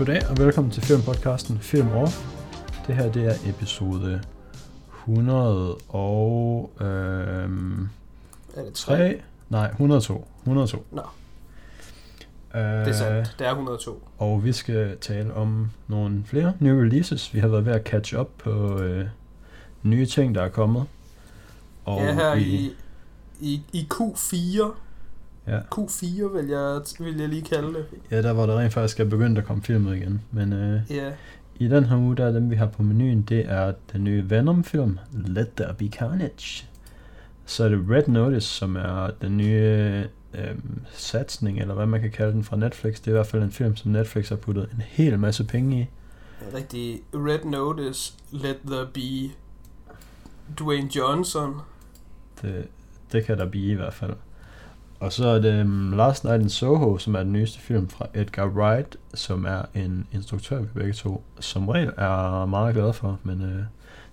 Goddag og velkommen til filmpodcasten Film Over. Det her det er episode 100 og... Øhm, Er det 3? 3? Nej, 102. 102. Nå, Øh, det er sandt. Det er 102. Og vi skal tale om nogle flere nye releases. Vi har været ved at catch up på øh, nye ting, der er kommet. Og ja, her i, i, i Q4. Ja. Q4 vil jeg, vil jeg lige kalde det. Ja, der var der rent faktisk er begyndt at komme film igen. Men øh, Ja, i den her uge, der er dem, vi har på menuen, det er den nye Venom-film, Let There Be Carnage. Så er det Red Notice, som er den nye øh, satsning, eller hvad man kan kalde den fra Netflix. Det er i hvert fald en film, som Netflix har puttet en hel masse penge i. rigtig Red Notice, Let There Be, Dwayne Johnson. Det, det kan der blive i hvert fald. Og så er det um, Last Night in Soho, som er den nyeste film fra Edgar Wright, som er en instruktør, vi begge to som regel er meget glade for, men øh,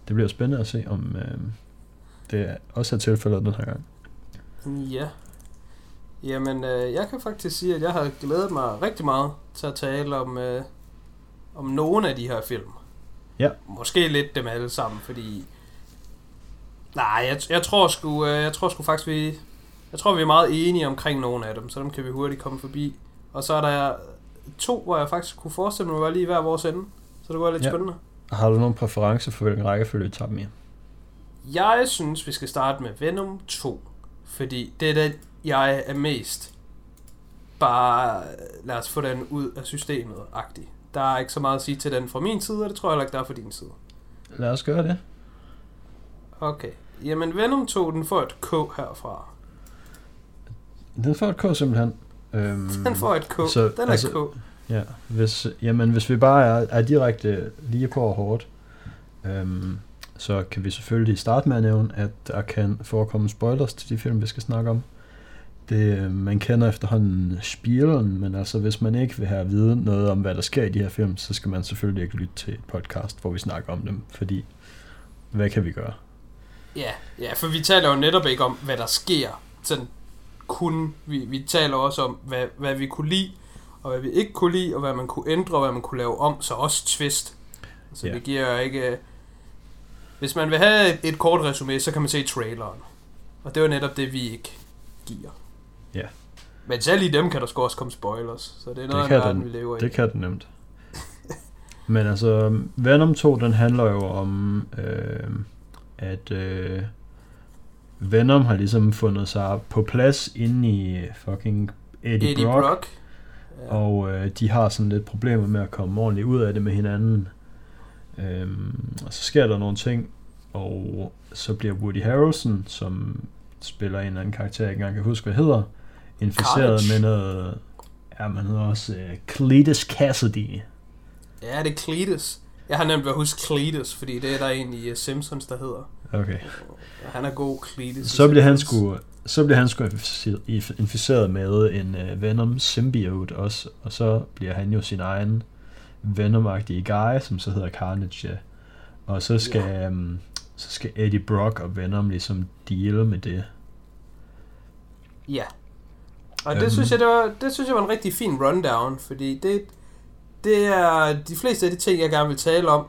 det bliver spændende at se, om øh, det også er tilfældet den her gang. Ja. Jamen, øh, jeg kan faktisk sige, at jeg har glædet mig rigtig meget til at tale om, øh, om nogle af de her film. Ja. Måske lidt dem alle sammen, fordi... Nej, jeg, jeg tror sgu, øh, jeg tror sgu faktisk, vi... Jeg tror, vi er meget enige omkring nogle af dem, så dem kan vi hurtigt komme forbi. Og så er der to, hvor jeg faktisk kunne forestille mig, var lige hver vores ende. Så det var lidt Ja. spændende. Har du nogen præference for, hvilken rækkefølge vi tager dem i? Jeg synes, vi skal starte med Venom 2. Fordi det er den, jeg er mest bare lad os få den ud af systemet-agtig. Der er ikke så meget at sige til den fra min side, og det tror jeg heller ikke, der er fra din side. Lad os gøre det. Okay. Jamen, Venom 2, den får et K herfra. Den får et K simpelthen. Øhm, Den får et K. så, den er altså- K. Ja, hvis, jamen, hvis vi bare er, er direkte lige på og hårdt, øhm, så kan vi selvfølgelig starte med at nævne, at der kan forekomme spoilers til de film, vi skal snakke om. Det, øh, man kender efterhånden spilen, men altså hvis man ikke vil have at vide noget om, hvad der sker i de her film, så skal man selvfølgelig ikke lytte til et podcast, hvor vi snakker om dem, fordi hvad kan vi gøre? Ja, ja, for vi taler jo netop ikke om, hvad der sker. Sådan kun, vi, vi taler også om, hvad, hvad vi kunne lide, og hvad vi ikke kunne lide, og hvad man kunne ændre, og hvad man kunne lave om, så også twist. Så Ja. vi giver jo ikke... Hvis man vil have et, et kort resume, så kan man se traileren. Og det var netop det, vi ikke giver. Ja. Men selv i dem kan der sgu også komme spoilers, så det er noget af verden, den- vi lever i. Det kan den nemt. Men altså, Venom 2, den handler jo om, øh, at øh, Venom har ligesom fundet sig på plads inde i fucking Eddie, Eddie Brock, Brock. Ja. og øh, de har sådan lidt problemer med at komme ordentligt ud af det med hinanden. Øhm, og så sker der nogle ting, og så bliver Woody Harrelson, som spiller en eller anden karakter, jeg ikke engang kan huske, hvad hedder, inficeret Carnage. med noget... Ja, man hedder også uh, Cletus Cassidy. ja, det er Cletus. Jeg har nemt ved at huske Cletus, fordi det er der en i uh, Simpsons, der hedder. Okay. Han er god, Cletus. Så bliver han sgu så bliver han sgu inficeret- med en uh, Venom symbiote også, og så bliver han jo sin egen Venom-agtige guy, som så hedder Carnage, ja. Og så skal, ja. um, så skal Eddie Brock og Venom ligesom deal med det. Ja. Og det, Øhm. synes jeg, det, var, det synes jeg var en rigtig fin rundown, fordi det, det er de fleste af de ting, jeg gerne vil tale om,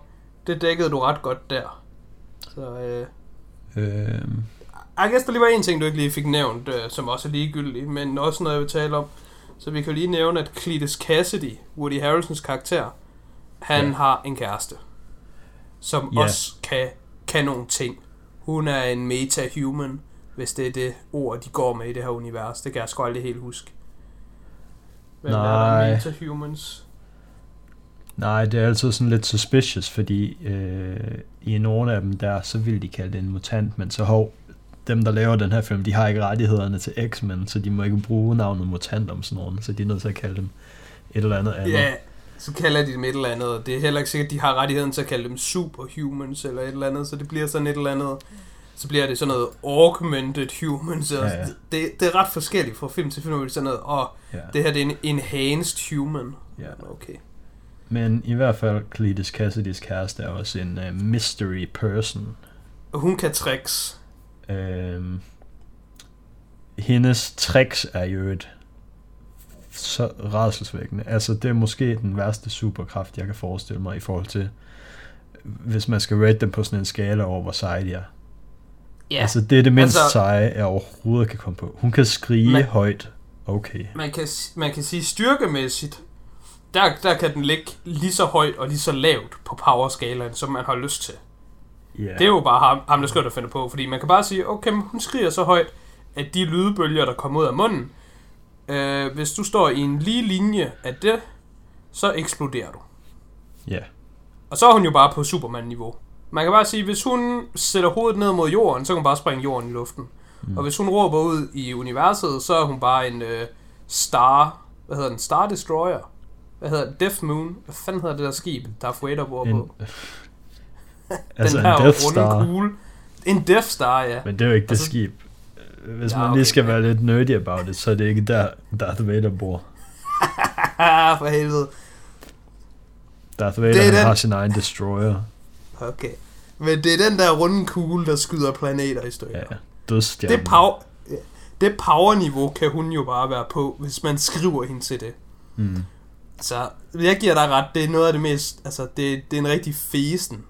det dækkede du ret godt der. Så øh, Øhm, jeg guess, der lige var en ting, du ikke lige fik nævnt, øh, som også er ligegyldig, men også noget, jeg vil tale om. Så vi kan lige nævne, at Cletus Cassidy, Woody Harrelsons karakter, han Ja. har en kæreste, som Ja. også kan, kan nogle ting. Hun er en meta-human, hvis det er det ord, de går med i det her univers. Det kan jeg sgu aldrig helt huske. Hvem er Nej. der meta-humans? nej, det er altid sådan lidt suspicious, fordi øh, i nogle af dem der, så vil de kalde det en mutant, men så hov, dem der laver den her film, de har ikke rettighederne til X-Men, så de må ikke bruge navnet mutant om sådan nogen, så de er nødt til at kalde dem et eller andet andet. Ja, så kalder de dem et eller andet, det er heller ikke sikkert, at de har rettigheden til at kalde dem superhumans eller et eller andet, så det bliver sådan et eller andet, så bliver det sådan noget augmented humans, Ja, ja. Det, det er ret forskelligt fra film til film, hvor det er sådan noget, åh, ja. det her det er en enhanced human. ja. Okay. Men i hvert fald, Cletus Cassidys kæreste er også en uh, mystery person. Hun kan tricks. Øhm, hendes tricks er jo et så rædselsvækkende. Altså, det er måske den værste superkraft, jeg kan forestille mig i forhold til, hvis man skal rate dem på sådan en skala over, hvor seje de er. Ja, Altså, det er det mindst Altså- seje, jeg overhovedet kan komme på. Hun kan skrige Men- højt. Okay. man kan, man kan sige styrkemæssigt, der, der kan den ligge lige så højt og lige så lavt på powerskalaen, som man har lyst til. Ja. Det er jo bare ham, ham der skriver, der finder på, fordi man kan bare sige, okay, hun skriger så højt, at de lydbølger, der kommer ud af munden, øh, hvis du står i en lige linje af det, så eksploderer du. Ja. Og så er hun jo bare på Superman-niveau. Man kan bare sige, hvis hun sætter hovedet ned mod jorden, så kan hun bare springe jorden i luften. Mm. Og hvis hun råber ud i universet, så er hun bare en øh, star... Hvad hedder den? Star Destroyer? Hvad hedder det? Death Moon? Hvad fanden hedder det der skib, Darth Vader bor En, på? altså den en her Death runde Star. kugle. En Death Star, ja. Men det er jo ikke det Altså- skib. Hvis Ja, man okay, lige skal ja. være lidt nerdy about it, så er det ikke der, Darth Vader bor. For helvede. Darth Vader Det er den- har sin egen destroyer. Okay. Men det er den der runde kugle, der skyder planeter i stykker. Ja, dødstjernen. Det, ja, det powerniveau kan hun jo bare være på, hvis man skriver hende til det. Mm. Så jeg giver dig ret, det er noget af det mest, altså det, det er en rigtig fesen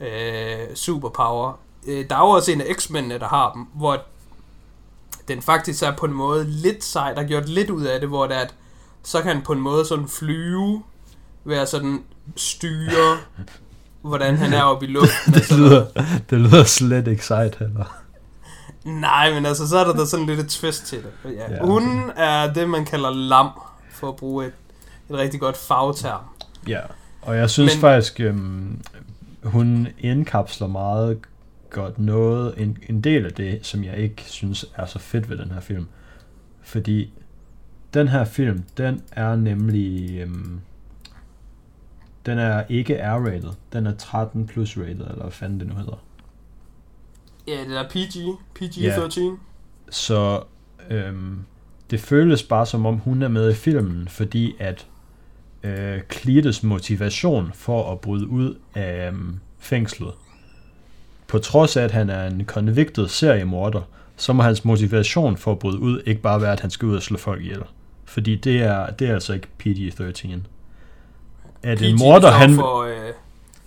øh, superpower. Øh, der er jo også en af X-mændene, der har dem, hvor den faktisk er på en måde lidt sej, der er gjort lidt ud af det, hvor det er, at så kan han på en måde sådan flyve, være sådan styre, hvordan han er oppe i luften. Det lyder, det lyder slet ikke sejt heller. Nej, men altså, så er der, der sådan lidt et twist til det. Ja, Ja, okay. Hun er det, man kalder lam, for at bruge et, et rigtig godt fagterm. Ja, og jeg synes Men- faktisk, øhm, hun indkapsler meget godt noget, en, en del af det, som jeg ikke synes er så fedt ved den her film. Fordi den her film, den er nemlig, øhm, den er ikke R-rated, den er 13 plus rated, eller hvad fanden det nu hedder. Ja, det er PG, Ja. PG-13. Så øhm, det føles bare som om hun er med i filmen, fordi at øh, Cletus motivation for at bryde ud af øhm, fængslet, på trods af at han er en convicted seriemorder, så må hans motivation for at bryde ud ikke bare være, at han skal ud og slå folk ihjel. Fordi det er, det er altså ikke PG-13. At en PG morder, står han, For, øh,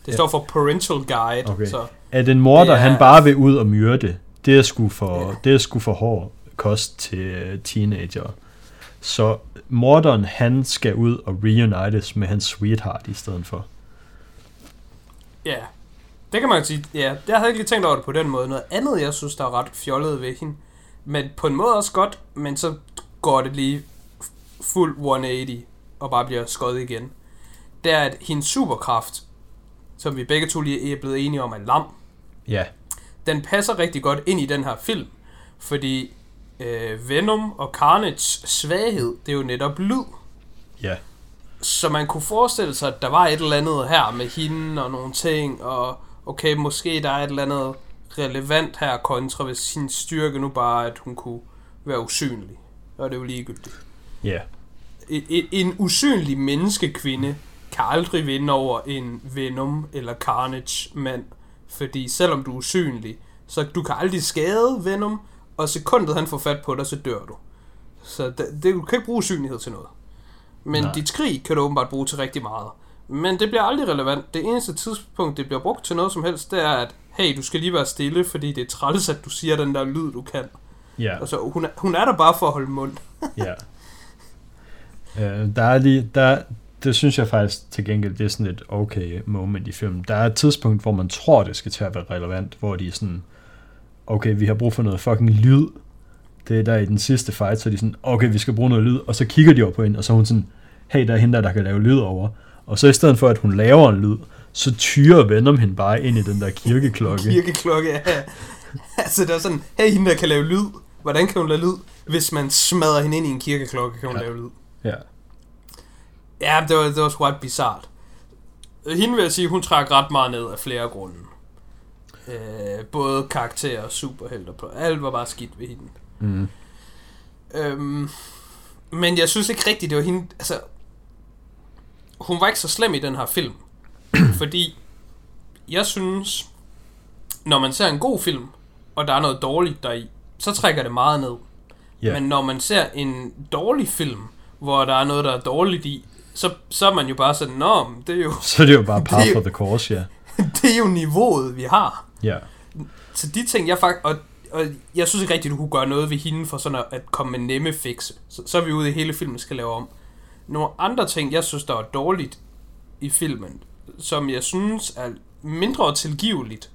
det Ja. står for Parental Guide, Okay. så at en morder, er- han bare vil ud og myrde, det er sgu for, det er sgu for hård kost til øh, teenager. Så morderen, han skal ud og reunites med hans sweetheart i stedet for. ja. Det kan man sige, ja, jeg havde ikke lige tænkt over det på den måde. Noget andet, jeg synes, der er ret fjollet ved hende, men på en måde også godt, men så går det lige fuld 180 og bare bliver skåret igen. Det er, at hendes superkraft, som vi begge to lige er blevet enige om, er lam, Ja, den passer rigtig godt ind i den her film, fordi øh, Venom og Carnage svaghed, det er jo netop lyd. ja, Så man kunne forestille sig, at der var et eller andet her med hende og nogle ting, og okay, måske der er et eller andet relevant her kontra, hvis sin styrke nu bare, at hun kunne være usynlig. Og det er jo ligegyldigt. ja, En, en, en usynlig menneskekvinde kan aldrig vinde over en Venom eller Carnage mand, fordi selvom du er usynlig, så du kan aldrig skade Venom, og sekundet han får fat på dig, så dør du. Så det, det, du kan ikke bruge usynlighed til noget. Men Nej. dit skrig kan du åbenbart bruge til rigtig meget. Men det bliver aldrig relevant. Det eneste tidspunkt, det bliver brugt til noget som helst, det er, at hey, du skal lige være stille, fordi det er træls, at du siger den der lyd, du kan. ja, Altså, hun er, hun er der bare for at holde mund. ja. Øh, der er lige, der, det synes jeg faktisk til gengæld, det er sådan et okay moment i filmen. Der er et tidspunkt, hvor man tror, det skal til at være relevant, hvor de sådan, okay, vi har brug for noget fucking lyd. Det er der i den sidste fight, så er de sådan, okay, vi skal bruge noget lyd, og så kigger de over på hende, og så er hun sådan, hey, der er hende der, der kan lave lyd over. Og så i stedet for, at hun laver en lyd, så tyrer Venom hende bare ind i den der kirkeklokke. Kirkeklokke, ja. altså, det er sådan, hey, hende der kan lave lyd. Hvordan kan hun lave lyd? Hvis man smadrer hende ind i en kirkeklokke, kan hun Ja. ja. lave lyd. Ja, Ja, det var, det var sgu ret bizart. Hende vil jeg sige, hun trækker ret meget ned af flere grunde. Øh, både karakterer og superhelter på. Alt var bare skidt ved hende. mm. Øhm, men jeg synes ikke rigtigt, det var hende... Altså, hun var ikke så slem i den her film. fordi jeg synes, når man ser en god film, og der er noget dårligt deri, så trækker det meget ned. Ja. Men når man ser en dårlig film, hvor der er noget, der er dårligt i, så, så er man jo bare sådan, Nå, det er jo, Så er det jo bare par for the course, ja. det er jo niveauet, vi har. Ja. Så de ting, jeg faktisk... Og, og jeg synes ikke rigtigt, du kunne gøre noget ved hende for sådan at, at komme med nemme fikse. Så, så er vi ude i hele filmen skal lave om. Nogle andre ting, jeg synes, der er dårligt i filmen, som jeg synes er mindre tilgiveligt,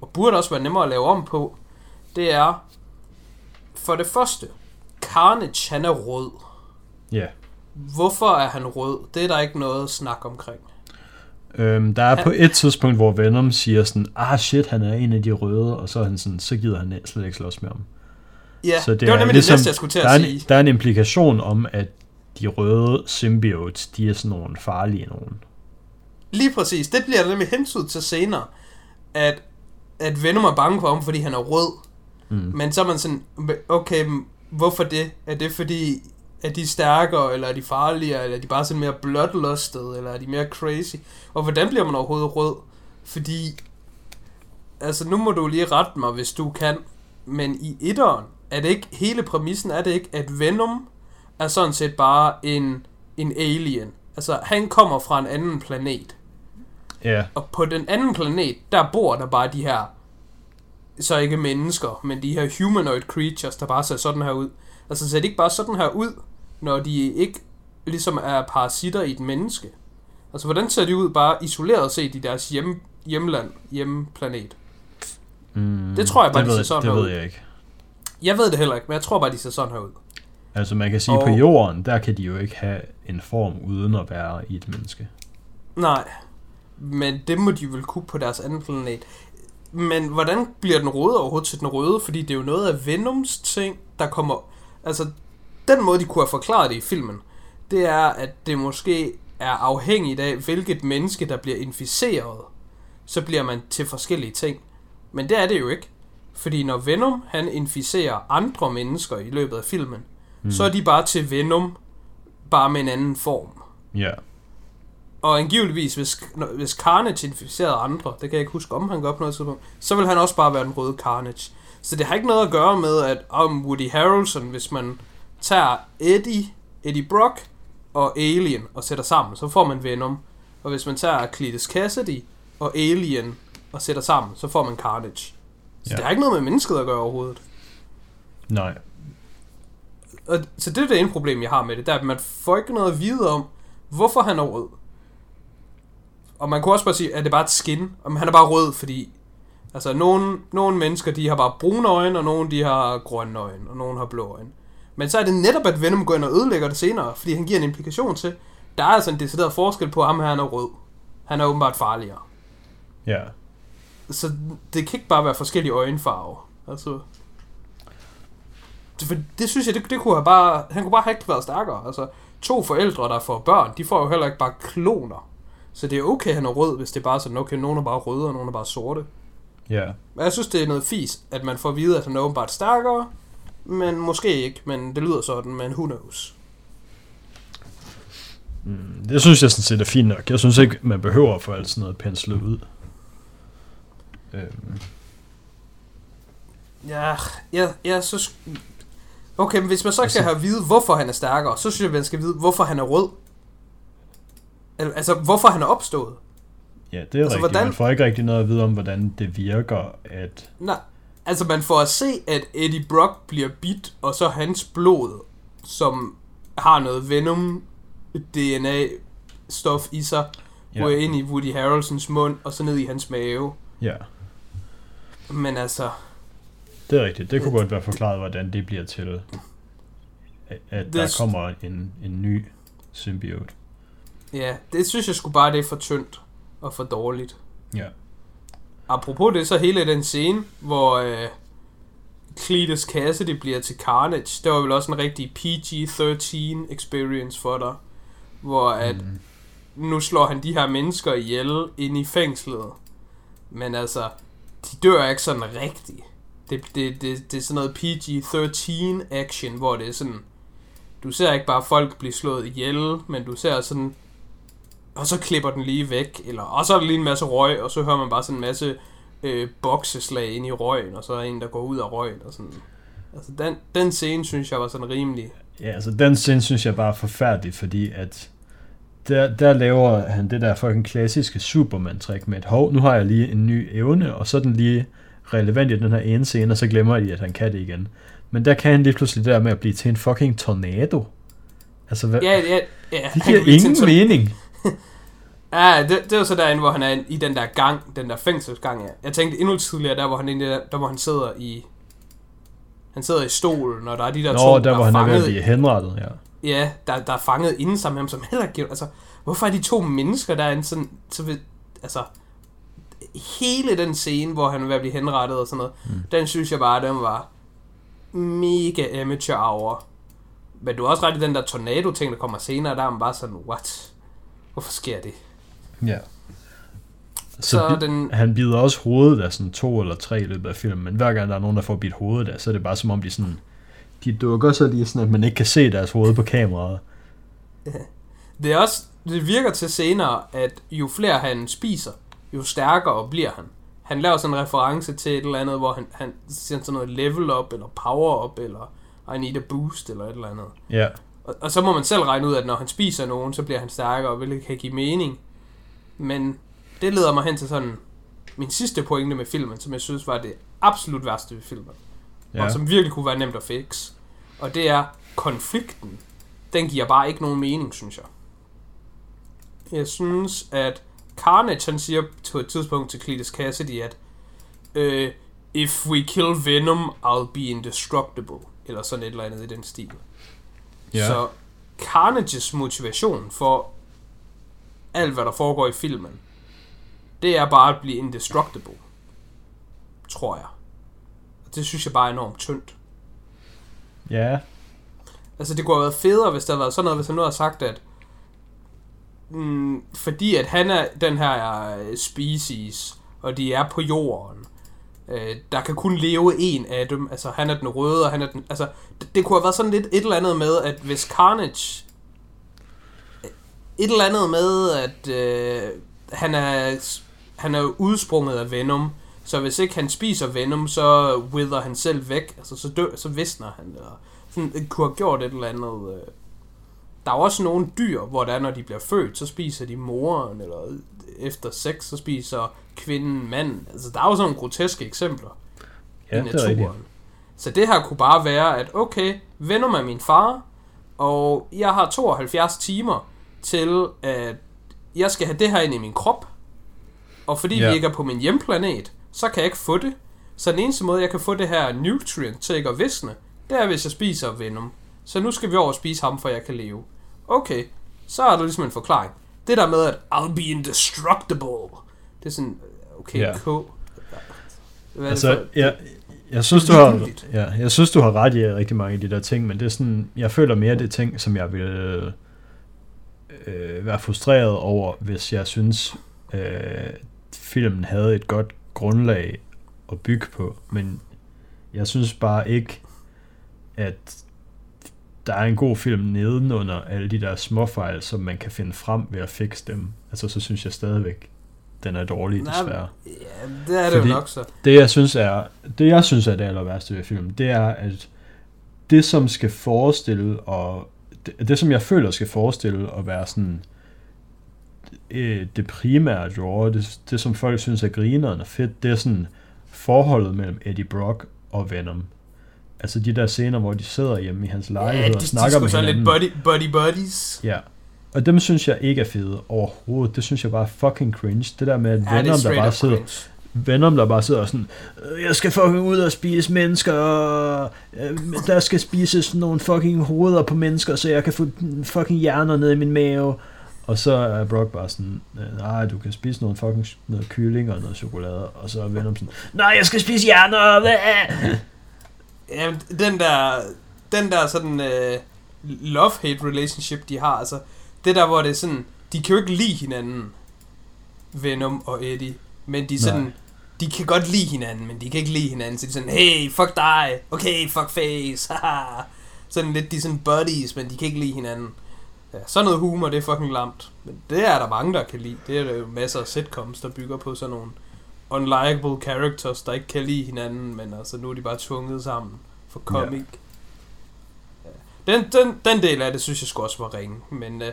og burde også være nemmere at lave om på, det er, for det første, Carnage, han er rød. Ja. Hvorfor er han rød? Det er der ikke noget at snakke omkring. Øhm, der er på et tidspunkt, hvor Venom siger sådan, ah shit, han er en af de røde, og så er han sådan, så gider han slet ikke slås med ham. Ja, så det, var nemlig det næste, jeg skulle til at sige. en, der er en implikation om, at de røde symbiotes, de er sådan nogle farlige nogen. Lige præcis. Det bliver der nemlig hensynet til senere. At, at Venom er bange for ham, fordi han er rød. Mm. Men så er man sådan, okay, hvorfor det? Er det fordi, at de er stærkere, eller er de farligere, eller er de bare sådan mere bloodlusted, eller er de mere crazy? Og hvordan bliver man overhovedet rød? Fordi, altså nu må du lige rette mig, hvis du kan, men i etteren, er det ikke, hele præmissen er det ikke, at Venom er sådan set bare en, en alien. Altså, han kommer fra en anden planet. Ja, Og på den anden planet, der bor der bare de her, så ikke mennesker, men de her humanoid creatures, der bare ser sådan her ud. Altså ser de ikke bare sådan her ud, når de ikke ligesom er parasitter i et menneske? Altså hvordan ser de ud bare isoleret set i deres hjem, hjemland, hjemplanet? mm, Det tror jeg bare, det de ved, ser sådan Det ved ud. jeg ikke. Jeg ved det heller ikke, men jeg tror bare, de ser sådan her ud. Altså man kan sige, Og- på jorden, der kan de jo ikke have en form uden at være i et menneske. Nej, men det må de vel kunne på deres anden planet. Men hvordan bliver den røde overhovedet til den røde? Fordi det er jo noget af Venoms ting, der kommer... Altså, den måde, de kunne have forklaret det i filmen, det er, at det måske er afhængigt af, hvilket menneske, der bliver inficeret. Så bliver man til forskellige ting. Men det er det jo ikke. Fordi når Venom, han inficerer andre mennesker i løbet af filmen, mm. så er de bare til Venom, bare med en anden form. Ja, Og angiveligvis, hvis, hvis Carnage inficerede andre, det kan jeg ikke huske, om han gør på noget tidspunkt, så vil han også bare være den røde Carnage. Så det har ikke noget at gøre med, at om Woody Harrelson, hvis man tager Eddie, Eddie Brock og Alien og sætter sammen, så får man Venom. Og hvis man tager Cletus Cassidy og Alien og sætter sammen, så får man Carnage. Så Ja. det har ikke noget med mennesket at gøre overhovedet. nej. Og, så det er det ene problem, jeg har med det, det er, at man får ikke noget at vide om, hvorfor han er rød. Og man kunne også bare sige, at det bare et skin, og han er bare rød, fordi altså, nogle, nogle mennesker, de har bare brune øjne, og nogle, de har grønne øjne, og nogle har blå øjne. Men så er det netop, at Venom går ind og ødelægger det senere, fordi han giver en implikation til, der er altså en decideret forskel på ham her, han er rød. Han er åbenbart farligere. Ja. Så det kan ikke bare være forskellige øjenfarver. Altså... Det, for det synes jeg, det, det kunne have bare... Han kunne bare have ikke været stærkere. Altså, to forældre, der får børn, de får jo heller ikke bare kloner. Så det er okay, han er rød, hvis det er bare sådan, okay, nogen er bare røde, og nogen er bare sorte. Ja. Men jeg synes, det er noget fis, at man får at vide, at han er åbenbart stærkere, men måske ikke, men det lyder sådan, men who knows. Mm, det synes jeg sådan set er fint nok. Jeg synes ikke, man behøver at få alt sådan noget penslet ud. Øhm, Ja, jeg, jeg synes... Okay, men hvis man så Altså- skal have at vide, hvorfor han er stærkere, så synes jeg, man skal vide, hvorfor han er rød. Al- Altså, hvorfor han er opstået. ja, det er altså, rigtigt. hvordan- Man får ikke rigtig noget at vide om, hvordan det virker, at... Nej, altså man får at se, at Eddie Brock bliver bit, og så hans blod, som har noget Venom DNA stof i sig. Ja, ryger ind i Woody Harrelsons mund, og så ned i hans mave. ja, Men altså, det er rigtigt. Det kunne godt være forklaret, hvordan det bliver til, at, der kommer en, en ny symbiot. ja, det synes jeg sgu bare, det er for tyndt og for dårligt. Ja. Apropos det, så hele den scene, hvor øh, Cletus Cassidy bliver til Carnage, det var vel også en rigtig PG-13 experience for dig, hvor at Mm. nu slår han de her mennesker ihjel ind i fængslet. Men altså, de dør ikke sådan rigtigt. Det, det, det, det er sådan noget PG-13 action, hvor det er sådan... Du ser ikke bare folk blive slået ihjel, men du ser sådan... Og så klipper den lige væk, eller og så er der lige en masse røg, og så hører man bare sådan en masse øh, bokseslag ind i røgen, og så er der en, der går ud af røgen, og sådan... Altså, den, den scene, synes jeg var sådan rimelig... Ja, altså den scene synes jeg bare er forfærdelig, fordi at der, der laver han det der fucking klassiske Superman-trick med et hov, nu har jeg lige en ny evne, og så er den lige relevant i den her ene scene, og så glemmer de, at han kan det igen. Men der kan han lige pludselig det der med at blive til en fucking tornado. Altså, hvad? Ja, ja, ja. det giver ingen mening. Ja, det, det er så derinde, hvor han er i den der gang, den der fængselsgang. Ja. Jeg tænkte endnu tidligere, der hvor han, der, der, hvor han sidder i han sidder i stolen, og der er de der Nå, to, der, der hvor er han er ved fanget, at blive henrettet, ja. ja, der, der er fanget inden sammen med ham, som heller giver, altså, hvorfor er de to mennesker, der er en sådan, så ved, altså, hele den scene, hvor han er ved at blive henrettet og sådan noget, mm. den synes jeg bare, den var mega amateur hour. Men du er også ret i den der tornado-ting, der kommer senere, der er man bare sådan, what? Hvorfor sker det? Ja. Så, Så bi- den- han bider også hovedet af sådan to eller tre i løbet af filmen, men hver gang der er nogen, der får bidt hovedet af, så er det bare som om de sådan, de dukker så lige sådan, at man ikke kan se deres hoved på kameraet. Det er også, det virker til senere, at jo flere han spiser, jo stærkere bliver han. Han laver sådan en reference til et eller andet, hvor han, han siger sådan noget level up, eller power up, eller I need a boost, eller et eller andet. Ja, Og, og så må man selv regne ud, at når han spiser nogen, så bliver han stærkere, hvilket kan give mening. Men det leder mig hen til sådan min sidste pointe med filmen, som jeg synes var det absolut værste ved filmen. Ja. Og som virkelig kunne være nemt at fixe. Og det er konflikten. Den giver bare ikke nogen mening, synes jeg. Jeg synes, at Carnage, han siger på et tidspunkt til Cletus Cassidy, at øh, If we kill Venom, I'll be indestructible. Eller sådan et eller andet i den stil. Ja. Så Carnages motivation for alt, hvad der foregår i filmen, det er bare at blive indestructible. Tror jeg. Og det synes jeg bare er enormt tyndt. ja, Altså, det kunne have været federe, hvis der havde været sådan noget, hvis han nu havde sagt, at mm, fordi at han er den her øh, species, og de er på jorden, øh, der kan kun leve en af dem, altså han er den røde, og han er den, altså, det, det kunne have været sådan lidt et eller andet med, at hvis Carnage, øh, et eller andet med, at øh, han er, han er udsprunget af Venom, så hvis ikke han spiser Venom, så wither han selv væk, altså så, dør, så visner han, eller sådan, kunne have gjort et eller andet. Øh. Der er også nogle dyr, hvor der når de bliver født, så spiser de moren, eller efter sex, så spiser kvinden manden. Altså, der er jo sådan nogle groteske eksempler ja i det er naturen. Så det her kunne bare være, at okay, Venom er min far, og jeg har 72 timer til, at jeg skal have det her ind i min krop. Og fordi Ja. vi ikke er på min hjemplanet, så kan jeg ikke få det. Så den eneste måde, jeg kan få det her nutrient til ikke at visne, det er, hvis jeg spiser Venom. Så nu skal vi over og spise ham, for jeg kan leve. Okay, så er der ligesom en forklaring. Det der med, at I'll be indestructible, det er sådan, okay, Ja. K. Hvad er det Altså, for- jeg, jeg synes, du har, ja, jeg synes, du har ret i rigtig mange af de der ting, men det er sådan, jeg føler mere, det er ting, som jeg vil øh, være frustreret over, hvis jeg synes, øh, filmen havde et godt grundlag at bygge på, men jeg synes bare ikke, at der er en god film nedenunder alle de der småfejl, som man kan finde frem ved at fikse dem. Altså, så synes jeg stadigvæk, den er dårlig, Nej, desværre. Ja, det er det Fordi- jo nok så. Det jeg synes er, det jeg synes er det aller værste ved filmen, det er, at det som skal forestille, og det, det som jeg føler skal forestille at være sådan øh, det primære draw, det, det som folk synes er grineren og fedt, det er sådan forholdet mellem Eddie Brock og Venom. Altså de der scener, hvor de sidder hjemme i hans lejlighed Ja, de, og snakker de med sådan hinanden. lidt buddy, buddy buddies. Ja. Og dem synes jeg ikke er fede overhovedet. Det synes jeg bare er fucking cringe. Det der med, at Ja, Venom, der bare sidder, cringe. Venom, der bare sidder og sådan, "Øh, jeg skal fucking ud og spise mennesker, og øh, der skal spises nogle fucking hoveder på mennesker, så jeg kan få fucking hjerner ned i min mave. Og så er Brock bare sådan, "Øh, nej, du kan spise noget fucking noget kylling og noget chokolade. Og så er Venom sådan, nej, jeg skal spise hjerner. Ja, den der, den der sådan uh, love-hate relationship, de har, altså, det der, hvor det er sådan, de kan jo ikke lide hinanden, Venom og Eddie, men de er sådan, Nej. de kan godt lide hinanden, men de kan ikke lide hinanden, så de er sådan, hey, fuck dig, okay, fuck face, haha. Sådan lidt, de er sådan buddies, men de kan ikke lide hinanden. Ja, sådan noget humor, det er fucking lamt. Men det er der mange, der kan lide. Det er der jo masser af sitcoms, der bygger på sådan nogle unlikable characters, der ikke kan lide hinanden, men altså nu er de bare tvunget sammen for comic. Ja. Den, den, den del af det, synes jeg skulle også var ringe. Men øh,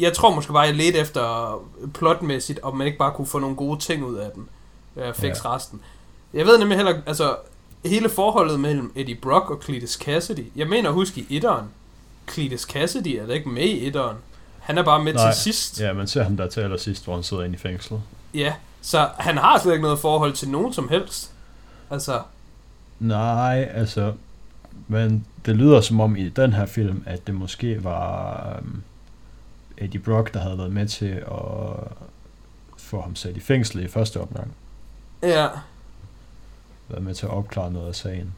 jeg tror måske bare, jeg ledte efter plotmæssigt, om man ikke bare kunne få nogle gode ting ud af den. Jeg fik ja. resten. Jeg ved nemlig heller, altså, hele forholdet mellem Eddie Brock og Cletus Cassidy. Jeg mener at huske i etteren. Cletus Cassidy er da ikke med i etteren. Han er bare med Nej. til sidst. Ja, man ser ham der til allersidst, hvor han sidder inde i fængslet. Ja, så han har slet ikke noget forhold til nogen som helst. Altså... Nej, altså... Men det lyder som om i den her film, at det måske var um, Eddie Brock, der havde været med til at få ham sat i fængsel i første omgang. Ja. Været med til at opklare noget af sagen.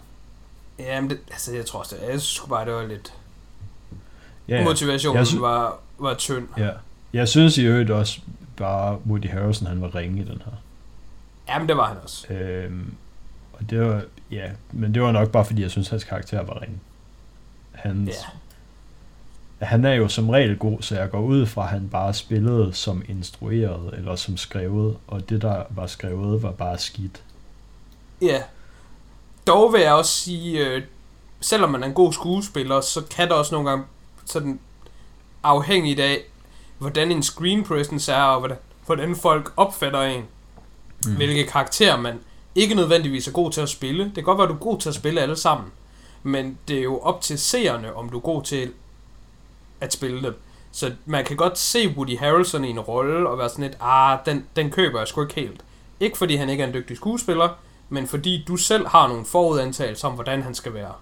Jamen, det, altså, jeg tror også, det, jeg synes bare, det var lidt... Ja, ja. Motivationen sy- var, var tynd. Ja. Jeg synes i øvrigt også bare, Woody Harrelson, han var ringe i den her. Jamen, det var han også. Øhm, og det var, ja, men det var nok bare, fordi jeg synes, hans karakter var ringe. Hans, ja. Han er jo som regel god, så jeg går ud fra, at han bare spillede som instrueret, eller som skrevet, og det, der var skrevet, var bare skidt. Ja. Dog vil jeg også sige, øh, selvom man er en god skuespiller, så kan der også nogle gange sådan afhængigt af, hvordan en screen presence er, og hvordan, hvordan folk opfatter en. Mm. Hvilke karakterer man ikke nødvendigvis er god til at spille. Det kan godt være, at du er god til at spille alle sammen. Men det er jo op til seerne, om du er god til at spille dem. Så man kan godt se Woody Harrelson i en rolle og være sådan lidt, ah, den, den køber jeg sgu ikke helt. Ikke fordi han ikke er en dygtig skuespiller, men fordi du selv har nogle forudantagelser om, hvordan han skal være.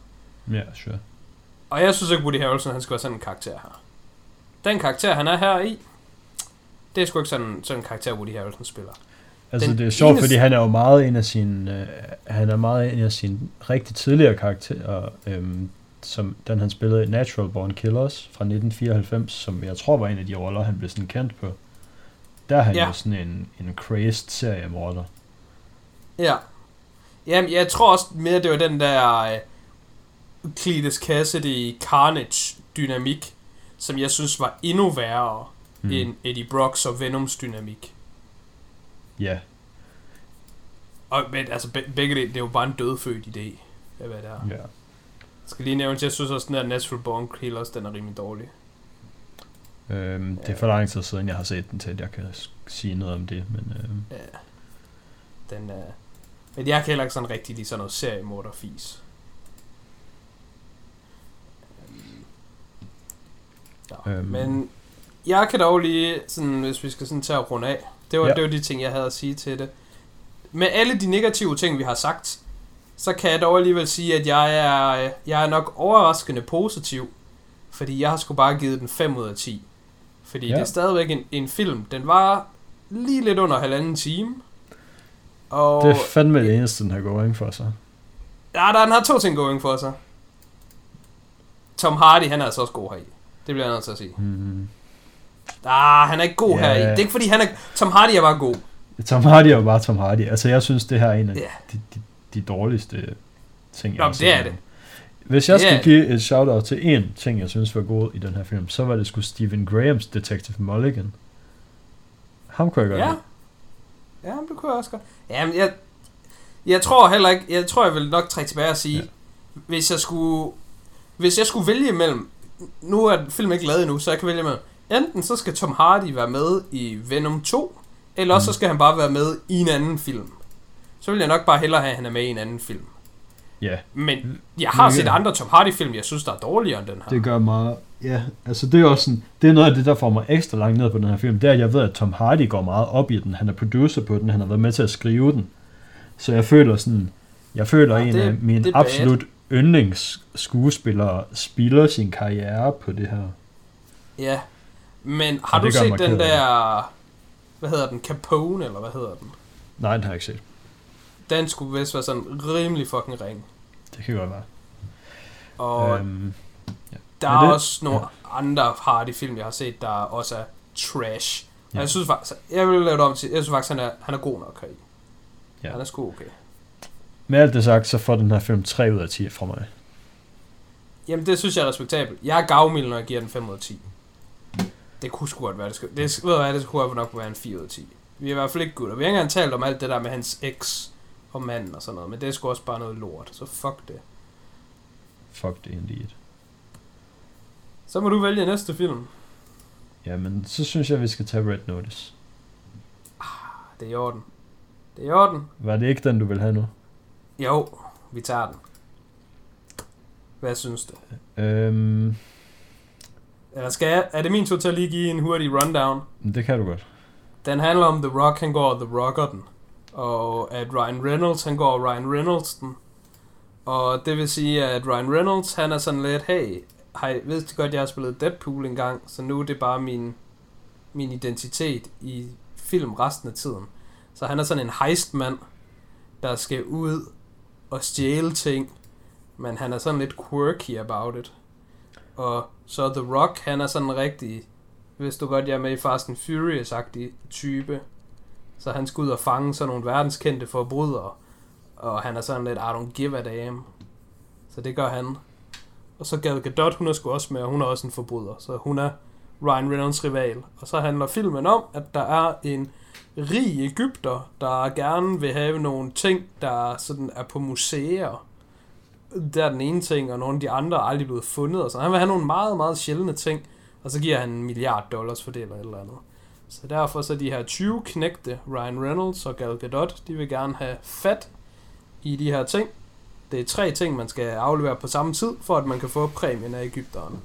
Ja, yeah, sure. Og jeg synes ikke, Woody Harrelson han skal være sådan en karakter her. Den karakter, han er her i, det er sgu ikke sådan, sådan en karakter, Woody Harrelson spiller. Altså Den det er sjovt, eneste... fordi han er jo meget en af sine, øh, han er meget en af sine rigtig tidligere karakterer, øhm, som den han spillede i Natural Born Killers fra 1994, som jeg tror var en af de roller, han blev sådan kendt på. Der er han ja. jo sådan en, en crazed seriemorder. Ja. Jamen, jeg tror også mere, det var den der uh, Cletus Cassidy Carnage dynamik, som jeg synes var endnu værre mm. end Eddie Brocks og Venoms dynamik. Ja. Og, men altså, begge det, det er jo bare en dødfødt idé, hvad det er. Ja. Jeg skal lige nævne, at jeg synes også, at den der Natural Born Killers, den er rimelig dårlig. Øhm, det er for lang tid siden, jeg har set den til, at jeg kan sige noget om det, men... Øhm. Ja. Den er... Men jeg kan heller ikke sådan rigtig lide sådan noget seriemorderfis. Ja, øhm. Men jeg kan dog lige, sådan, hvis vi skal sådan tage at runde af, det var, ja. det var de ting, jeg havde at sige til det. Med alle de negative ting, vi har sagt, så kan jeg dog alligevel sige, at jeg er, jeg er nok overraskende positiv, fordi jeg har sgu bare givet den 5 ud af 10. Fordi ja. det er stadigvæk en, en film. Den var lige lidt under halvanden time. Og det er fandme det eneste, den har going for sig. Ja, der, den har to ting going for sig. Tom Hardy, han er altså også god her i. Det bliver jeg nødt til at sige. Mm. Ah, han er ikke god yeah. her i. Det er ikke fordi, han er... Tom Hardy er bare god. Tom Hardy er bare Tom Hardy. Altså, jeg synes, det her er en af yeah. de, de, de dårligste ting, jeg Nå, har det er det. Hvis jeg skulle give et shout-out til en ting, jeg synes var god i den her film, så var det sgu Stephen Grahams Detective Mulligan. Ham kunne jeg godt Ja. Lide. Ja, det kunne jeg også godt. Jamen, jeg, jeg tror heller ikke, jeg tror, jeg vil nok trække tilbage og sige, ja. hvis jeg skulle, hvis jeg skulle vælge mellem, nu er filmen ikke lavet endnu, så jeg kan vælge mellem, enten så skal Tom Hardy være med i Venom 2, eller også mm. så skal han bare være med i en anden film. Så vil jeg nok bare hellere have, at han er med i en anden film. Ja. Men jeg har set andre Tom Hardy-film, jeg synes, der er dårligere end den her. Det gør meget... Ja, altså det er også sådan, det er noget af det, der får mig ekstra langt ned på den her film. Det er, at jeg ved, at Tom Hardy går meget op i den. Han er producer på den, han har været med til at skrive den. Så jeg føler sådan, jeg føler ja, en det, af mine absolut yndlingsskuespillere spilder sin karriere på det her. Ja, men har du set den der, hvad hedder den, Capone, eller hvad hedder den? Nej, den har jeg ikke set. Den skulle vist være sådan rimelig fucking ring. Det kan godt være. Og øhm, ja. der er, er det? også nogle ja. andre Hardy-film, jeg har set, der også er trash. Ja. jeg synes faktisk, jeg vil lave det om til, jeg synes faktisk, han er, han er god nok her i. Ja. Han er sgu okay. Med alt det sagt, så får den her film 3 ud af 10 fra mig. Jamen, det synes jeg er respektabelt. Jeg er gavmild, når jeg giver den 5 ud af 10. Det kunne sgu godt være, det skulle, det, ved hvad, det skulle nok være en 4 ud af 10. Vi er i hvert fald ikke gutter. Vi har ikke engang talt om alt det der med hans eks og manden og sådan noget, men det er sgu også bare noget lort, så fuck det. fuck det indeed. Så må du vælge næste film. Jamen, så synes jeg, vi skal tage Red Notice. Det er i orden. Det er i orden. Var det ikke den, du vil have nu? Jo, vi tager den. Hvad synes du? Øhm, Eller skal jeg, er det min tur til at lige give en hurtig rundown? det kan du godt. Den handler om The Rock, han går The Rocker den. Og at Ryan Reynolds, han går Ryan Reynolds den. Og det vil sige, at Ryan Reynolds, han er sådan lidt, hey, hej, ved du godt, jeg har spillet Deadpool en gang, så nu er det bare min, min identitet i film resten af tiden. Så han er sådan en heistmand, der skal ud at stjæle ting, men han er sådan lidt quirky about it. Og så The Rock, han er sådan en rigtig, hvis du godt jeg er med i Fast and Furious-agtig type, så han skal ud og fange sådan nogle verdenskendte forbrydere, og han er sådan lidt, I don't give a damn. Så det gør han. Og så Gal Gadot, hun er sgu også med, og hun er også en forbryder, så hun er Ryan Reynolds rival. Og så handler filmen om, at der er en rig Ægypter, der gerne vil have nogle ting, der sådan er på museer. Der er den ene ting, og nogle af de andre er aldrig blevet fundet. Og så han vil have nogle meget, meget sjældne ting, og så giver han en milliard dollars for det eller et eller andet. Så derfor så de her 20 knægte, Ryan Reynolds og Gal Gadot, de vil gerne have fat i de her ting. Det er tre ting, man skal aflevere på samme tid, for at man kan få præmien af Ægypteren.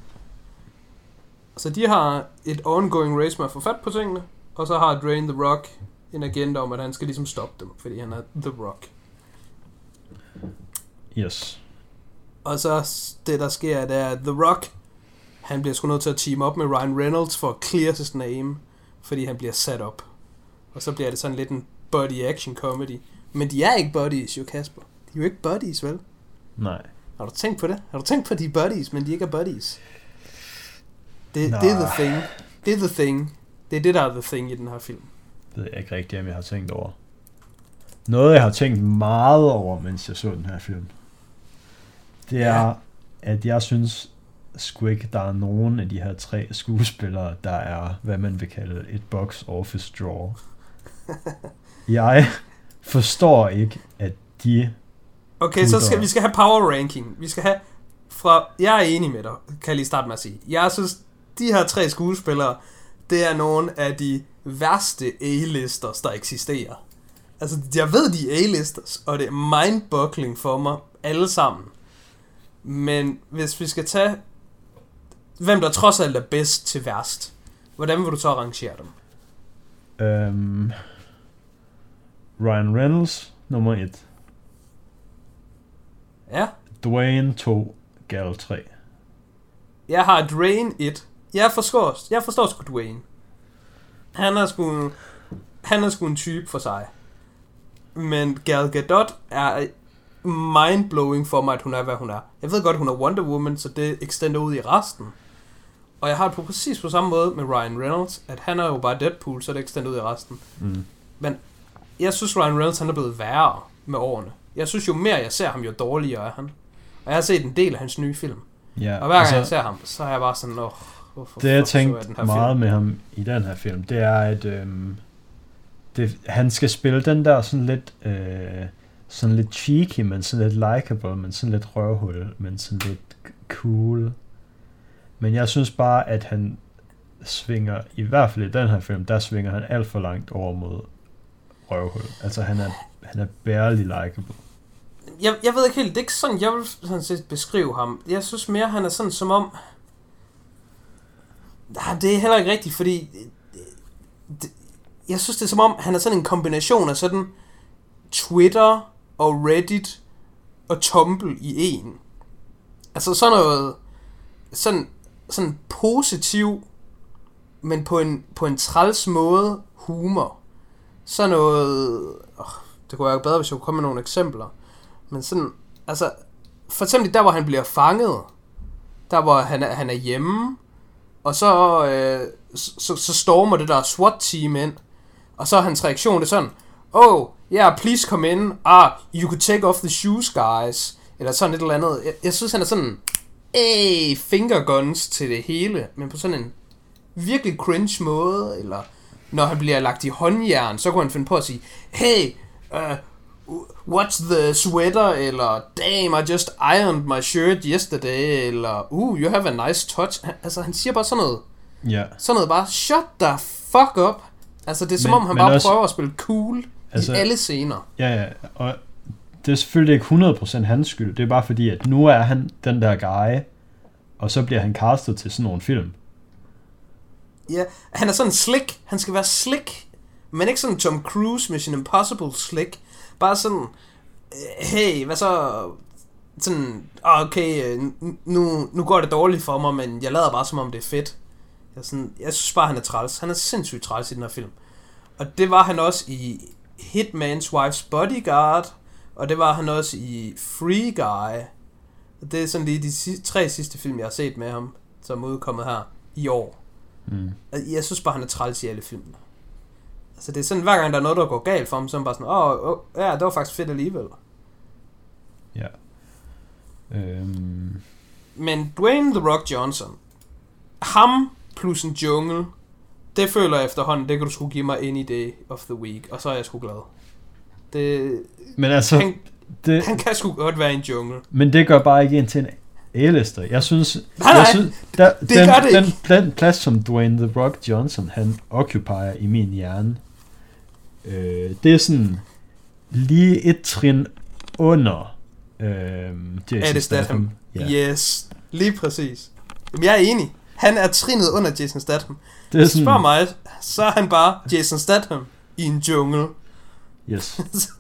Så de har et ongoing race med at få fat på tingene, og så har Drain the Rock en agenda om, at han skal ligesom stoppe dem, fordi han er The Rock. Yes. Og så det, der sker, det er, at The Rock, han bliver sgu nødt til at team op med Ryan Reynolds for at clear his name, fordi han bliver sat op. Og så bliver det sådan lidt en body action comedy. Men de er ikke buddies, jo Kasper. De er jo ikke buddies, vel? Nej. Har du tænkt på det? Har du tænkt på, at de er buddies, men de ikke er buddies? Det, Nej. det er the thing. Det er the thing. Det er det, der er the thing i den her film. Det ved jeg ikke rigtigt, om jeg har tænkt over. Noget, jeg har tænkt meget over, mens jeg så den her film, det er, Ja. at jeg synes sgu ikke, der er nogen af de her tre skuespillere, der er, hvad man vil kalde et box office draw. Jeg forstår ikke, at de... Okay, så skal vi skal have power ranking. Vi skal have fra... Jeg er enig med dig, kan jeg lige starte med at sige. Jeg synes, de her tre skuespillere, det er nogle af de værste A-listers, der eksisterer. Altså, jeg ved, de er A-listers, og det er mind-boggling for mig, alle sammen. Men hvis vi skal tage, hvem der trods alt er bedst til værst, hvordan vil du så rangere dem? Øhm, Ryan Reynolds, nummer 1. Ja, Dwayne 2, Gal 3. Jeg har Dwayne 1. Jeg forstår, jeg forstår sgu Dwayne. Han er sgu, han er sgu en type for sig. Men Gal Gadot er mindblowing for mig, at hun er, hvad hun er. Jeg ved godt, hun er Wonder Woman, så det extender ud i resten. Og jeg har det på præcis på samme måde med Ryan Reynolds, at han er jo bare Deadpool, så det extender ud i resten. Mm. Jeg synes, Ryan Reynolds han er blevet værre med årene. Jeg synes, jo mere jeg ser ham, jo dårligere er han. Og jeg har set en del af hans nye film. Ja, Og hver gang altså, jeg ser ham, så er jeg bare sådan, åh, hvorfor Det jeg tænkte her meget film? med ham i den her film, det er, at øhm, det, han skal spille den der sådan lidt, øh, sådan lidt cheeky, men sådan lidt likable, men sådan lidt røvhul, men sådan lidt cool. Men jeg synes bare, at han svinger, i hvert fald i den her film, der svinger han alt for langt over mod røvhul. Altså han er, han er barely likable. Jeg, jeg ved ikke helt, det er ikke sådan, jeg vil sådan set beskrive ham. Jeg synes mere, han er sådan som om... Nej, det er heller ikke rigtigt, fordi... Øh, det, jeg synes, det er som om, han er sådan en kombination af sådan Twitter og Reddit og Tumble i en. Altså sådan noget... Sådan, sådan positiv, men på en, på en træls måde humor. Sådan noget... Oh, det kunne være bedre, hvis jeg kunne komme med nogle eksempler. Men sådan, altså, for eksempel der, hvor han bliver fanget, der hvor han er, han er hjemme, og så, øh, så, så stormer det der SWAT-team ind, og så er hans reaktion det er sådan, oh, yeah, please come in, ah, you could take off the shoes, guys, eller sådan et eller andet. Jeg, jeg synes, han er sådan, hey, finger guns til det hele, men på sådan en virkelig cringe måde, eller når han bliver lagt i håndjern, så kunne han finde på at sige, hey, uh, what's the sweater, eller damn, I just ironed my shirt yesterday, eller uh, you have a nice touch. Han, altså, han siger bare sådan noget. Ja. Sådan noget bare, shut the fuck up. Altså, det er som Men- om, han bare også- prøver at spille cool Altså- i alle scener. Ja, ja, og det er selvfølgelig ikke 100% hans skyld. Det er bare fordi, at nu er han den der guy, og så bliver han castet til sådan nogle film. Ja, han er sådan slick. Han skal være slick. Men ikke sådan Tom Cruise Mission Impossible slick. Bare sådan, hey, hvad så? Sådan, "Ah, okay, øh, nu, nu går det dårligt for mig, men jeg lader bare som om det er fedt. Jeg, sådan, jeg synes bare, han er træls. Han er sindssygt træls i den her film. Og det var han også i Hitman's Wife's Bodyguard, og det var han også i Free Guy. Og det er sådan lige de si- tre sidste film, jeg har set med ham, som er udkommet her i år. Mm. Jeg synes bare, han er træls i alle filmene. Altså det er sådan, hver gang der er noget, der går galt for ham, så er han bare sådan, åh, oh, oh, ja, det var faktisk fedt alligevel. Ja. Øhm, Men Dwayne The Rock Johnson, ham plus en jungle, det føler jeg efterhånden, det kan du skulle give mig any day of the week, og så er jeg sgu glad. Det, men altså, han, det, han kan sgu godt være en jungle. men det gør bare ikke en til en A-lister. Jeg synes, Nej, jeg synes der, det den, det den, ikke. den plads, som Dwayne The Rock Johnson, han occupier i min hjerne, øh, det er sådan lige et trin under øh, Jason Er det Statham? Ja. Yes, lige præcis. Jamen, jeg er enig. Han er trinet under Jason Statham. Det er sådan, Spørg mig, så er han bare Jason Statham i en jungle. Yes.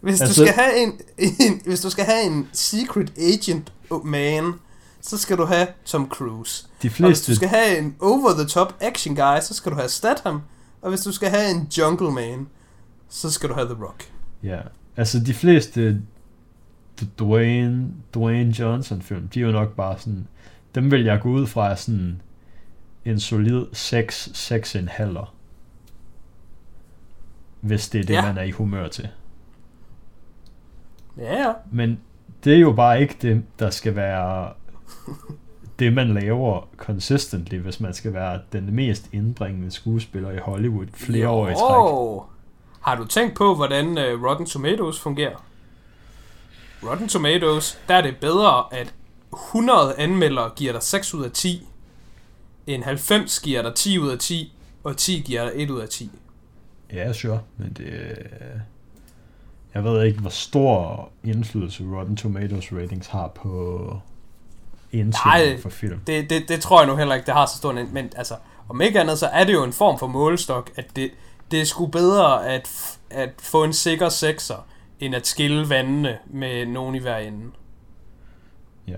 Hvis, altså, du skal have en, en, hvis du skal have en secret agent man, så skal du have Tom Cruise. De Og hvis fleste, du skal have en over-the-top action guy, så skal du have Statham. Og hvis du skal have en jungle man, så skal du have The Rock. ja, altså de fleste Dwayne, Dwayne Johnson film, de er jo nok bare sådan, dem vil jeg gå ud fra er sådan en solid 6, 6,5. Hvis det er det, ja. man er i humør til. Ja, ja. Men det er jo bare ikke det, der skal være det, man laver consistently, hvis man skal være den mest indbringende skuespiller i Hollywood flere år i træk. Har du tænkt på, hvordan uh, Rotten Tomatoes fungerer? Rotten Tomatoes, der er det bedre, at 100 anmeldere giver dig 6 ud af 10, end 90 giver dig 10 ud af 10, og 10 giver dig 1 ud af 10. Ja, sure, men det... Jeg ved ikke, hvor stor indflydelse Rotten Tomatoes ratings har på indtjening for film. Det, det, det tror jeg nu heller ikke, det har så stor en... Men altså, om ikke andet, så er det jo en form for målestok, at det, det er sgu bedre at, at få en sikker sekser, end at skille vandene med nogen i hver ende. Ja.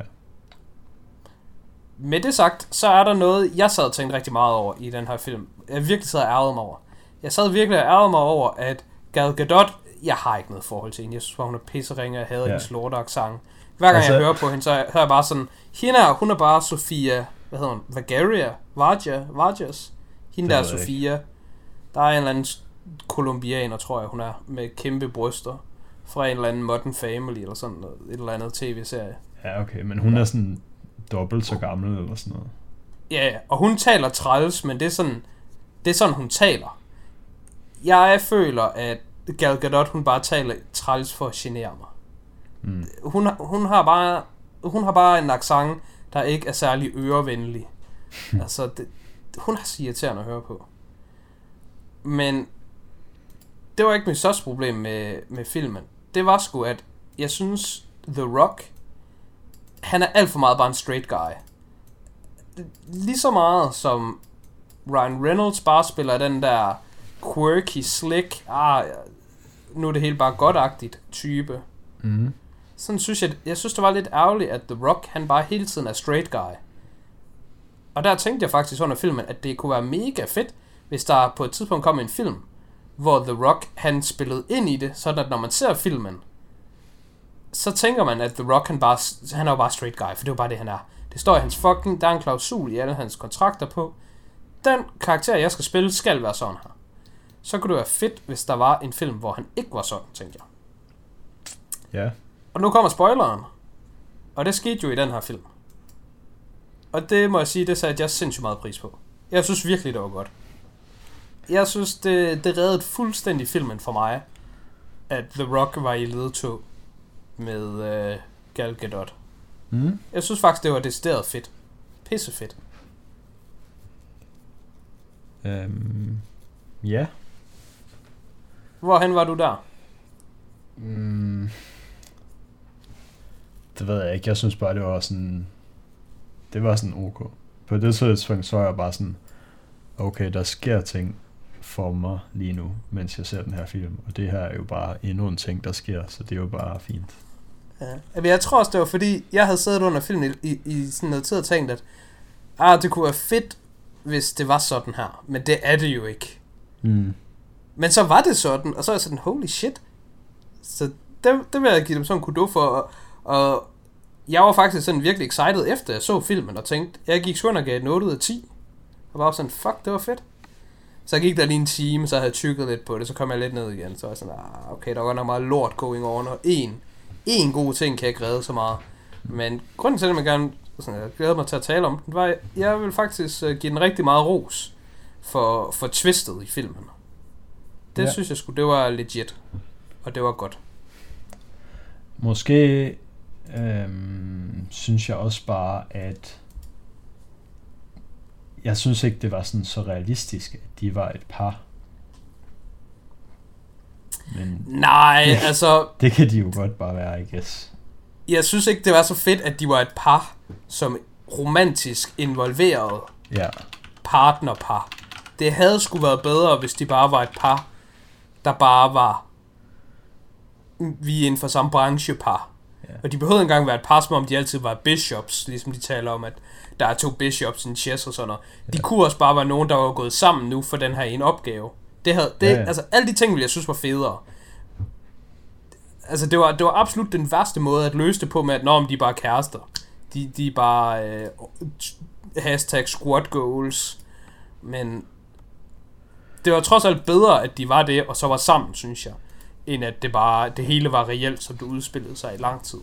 Med det sagt, så er der noget, jeg sad og tænkte rigtig meget over i den her film. Jeg virkelig sad og ærgede mig over. Jeg sad virkelig og ærgede mig over, at Gal Gadot, jeg har ikke noget forhold til hende. Jeg synes hun er pisseringe, og jeg havde Ja. hendes lorteaksang. Hver gang altså, jeg hører på hende, så er så er jeg bare sådan, hende her, hun er bare Sofia, hvad hedder hun, Vagaria, Varja, Varjas. Hende Det der er Sofia. Der er en eller anden kolumbianer, tror jeg, hun er, med kæmpe bryster. Fra en eller anden Modern Family, eller sådan noget, et eller andet tv-serie. Ja, okay, men hun er sådan dobbelt så gammel eller sådan noget. Ja, ja, og hun taler træls, men det er sådan, det er sådan, hun taler. Jeg føler, at Gal Gadot, hun bare taler træls for at genere mig. Mm. Hun, har- hun, har bare, hun har bare en accent, der ikke er særlig ørevenlig. altså, det, hun er så irriterende at høre på. Men det var ikke mit største problem med, med filmen. Det var sgu, at jeg synes, The Rock, han er alt for meget bare en straight guy. Lige så meget som Ryan Reynolds bare spiller den der quirky, slick, ah, nu er det hele bare godagtigt type. Mm. Sådan synes jeg, jeg synes det var lidt ærgerligt, at The Rock, han bare hele tiden er straight guy. Og der tænkte jeg faktisk under filmen, at det kunne være mega fedt, hvis der på et tidspunkt kom en film, hvor The Rock, han spillede ind i det, sådan at når man ser filmen, så tænker man, at The Rock, han, bare, han er jo bare straight guy, for det er jo bare det, han er. Det står i hans fucking, der er en klausul i alle hans kontrakter på. Den karakter, jeg skal spille, skal være sådan her. Så kunne det være fedt, hvis der var en film, hvor han ikke var sådan, tænkte jeg. Ja, Og nu kommer spoileren. Og det skete jo i den her film. Og det må jeg sige, det satte jeg sindssygt meget pris på. Jeg synes virkelig, det var godt. Jeg synes, det, det reddede fuldstændig filmen for mig. at The Rock var i ledtog med uh, Gal Gadot. Mm. Jeg synes faktisk, det var decideret fedt. Pisse fedt. Øhm, ja. Hvorhen var du der? Mm. Det ved jeg ikke. Jeg synes bare, det var sådan... Det var sådan ok. På det tidspunkt så jeg bare sådan... Okay, der sker ting for mig lige nu, mens jeg ser den her film. Og det her er jo bare endnu en ting, der sker, så det er jo bare fint. Ja. Jeg tror også, det var fordi, jeg havde siddet under filmen i, i, i sådan noget tid og tænkt, at ah, det kunne være fedt, hvis det var sådan her. Men det er det jo ikke. Mm. Men så var det sådan, og så er jeg sådan, holy shit. Så det, det vil jeg give dem sådan en kudo for. Og, og jeg var faktisk sådan virkelig excited efter jeg så filmen, og tænkte, jeg gik den 8 ud af 10. Og var sådan, fuck, det var fedt. Så gik der lige en time, så havde jeg tykket lidt på det, så kom jeg lidt ned igen. Så var jeg sådan, ah, okay, der var godt nok meget lort going on, og en, en god ting kan ikke redde så meget. Men grunden til, at man gerne sådan, jeg glæder mig til at tale om den, var, jeg vil faktisk uh, give den rigtig meget ros for, for twistet i filmen. Det Ja. synes jeg skulle, det var legit. Og det var godt. Måske øhm, synes jeg også bare, at jeg synes ikke, det var sådan så realistisk, de var et par. Men Nej, altså, det kan de jo godt bare være, I guess. jeg synes ikke, det var så fedt, at de var et par, som romantisk involveret Ja, partnerpar. Det havde sgu været bedre, hvis de bare var et par, der bare var vi er inden for samme branchepar. Ja. Og de behøvede engang være et par, som om de altid var bishops, ligesom de taler om, at der er to bishops en chess og sådan noget. De kunne også bare være nogen, der var gået sammen nu for den her ene opgave. Det havde, det, Ja, ja, ja. ja. Altså, alle de ting ville jeg synes var federe. Altså, det var, det var absolut den værste måde at løse det på med, at når de er bare kærester. De, de er bare øh, hashtag squat goals. Men det var trods alt bedre, at de var det, og så var sammen, synes jeg. End at det bare, det hele var reelt, som det udspillede sig i lang tid.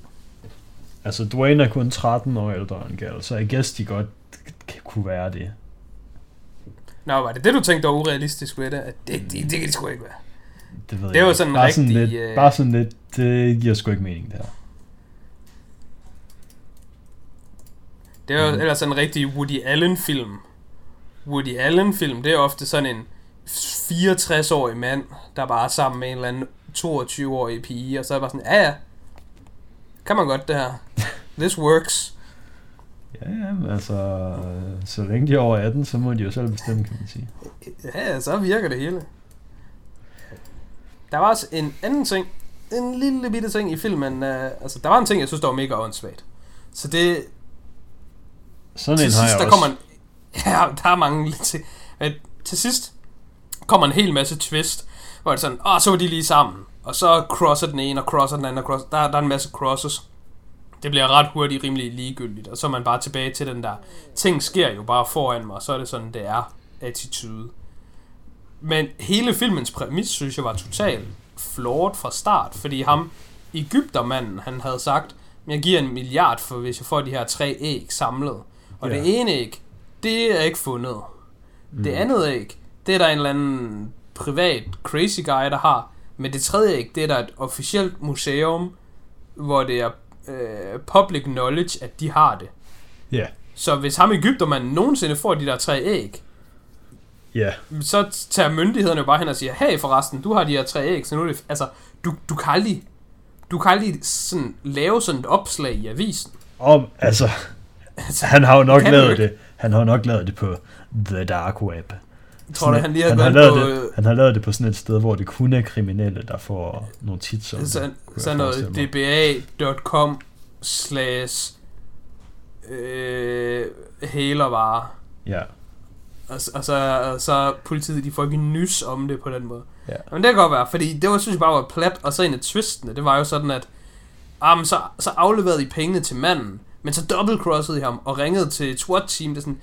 Altså Dwayne er kun 13 år ældre end Gal, så I guess de godt kunne være det. Nå, var det det, du tænkte var urealistisk ved det? At det, det, det kan det sgu ikke være. Det, ved Det er jo jeg ikke. sådan bare sådan rigtig, lidt, øh, Bare sådan lidt, det giver sgu ikke mening der. Det er jo Mhm. ellers sådan en rigtig Woody Allen-film. Woody Allen-film, det er ofte sådan en 64-årig mand, der bare er sammen med en eller anden 22-årig pige, og så er det bare sådan, ja ja, kan man godt det her. This works. Ja, ja, men altså, øh, så længe de er over 18, så må de jo selv bestemme, kan man sige. Ja, så virker det hele. Der var også en anden ting, en lille bitte ting i filmen, uh, altså der var en ting, jeg synes, der var mega åndssvagt. Så det, Sådan til en har sidst, jeg der også. kommer en, ja, der er mange til, men til sidst kommer en hel masse twist, hvor det er sådan, åh, så var de lige sammen, og så crosser den ene, og crosser den anden, og crosser, der, der er en masse crosses. Det bliver ret hurtigt rimelig ligegyldigt, og så er man bare tilbage til den der, ting sker jo bare foran mig, og så er det sådan, det er attitude. Men hele filmens præmis, synes jeg, var totalt flawed fra start, fordi ham, Ægyptermanden, han havde sagt, jeg giver en milliard for, hvis jeg får de her tre æg samlet. Og ja. det ene æg, det er ikke fundet. Mm. Det andet æg, det er der en eller anden privat crazy guy, der har. Men det tredje æg, det er der et officielt museum, hvor det er øh, public knowledge, at de har det. Ja, Så hvis ham Ægyptermanden nogensinde får de der tre æg, ja, så tager myndighederne jo bare hen og siger, hey forresten, du har de her tre æg, så nu er det, altså, du, du kan aldrig, du kan aldrig sådan, lave sådan et opslag i avisen. om, altså, Altså, han har jo nok lavet det. Han har jo nok lavet det på The Dark Web. Tror du, han lige har han har, på det, øh, han har lavet det på sådan et sted, hvor det kun er kriminelle, der får nogle det, sådan, sådan noget dba.com slash øh, hælervare. Ja, Og, og, så, og så politiet, de får ikke nys om det på den måde. Ja. Men det kan godt være, fordi det var, synes jeg bare var plat, og så en af twistene, det var jo sådan, at ah, men så, så afleverede I pengene til manden, men så double-crossede I ham og ringede til SWAT-team, det sådan,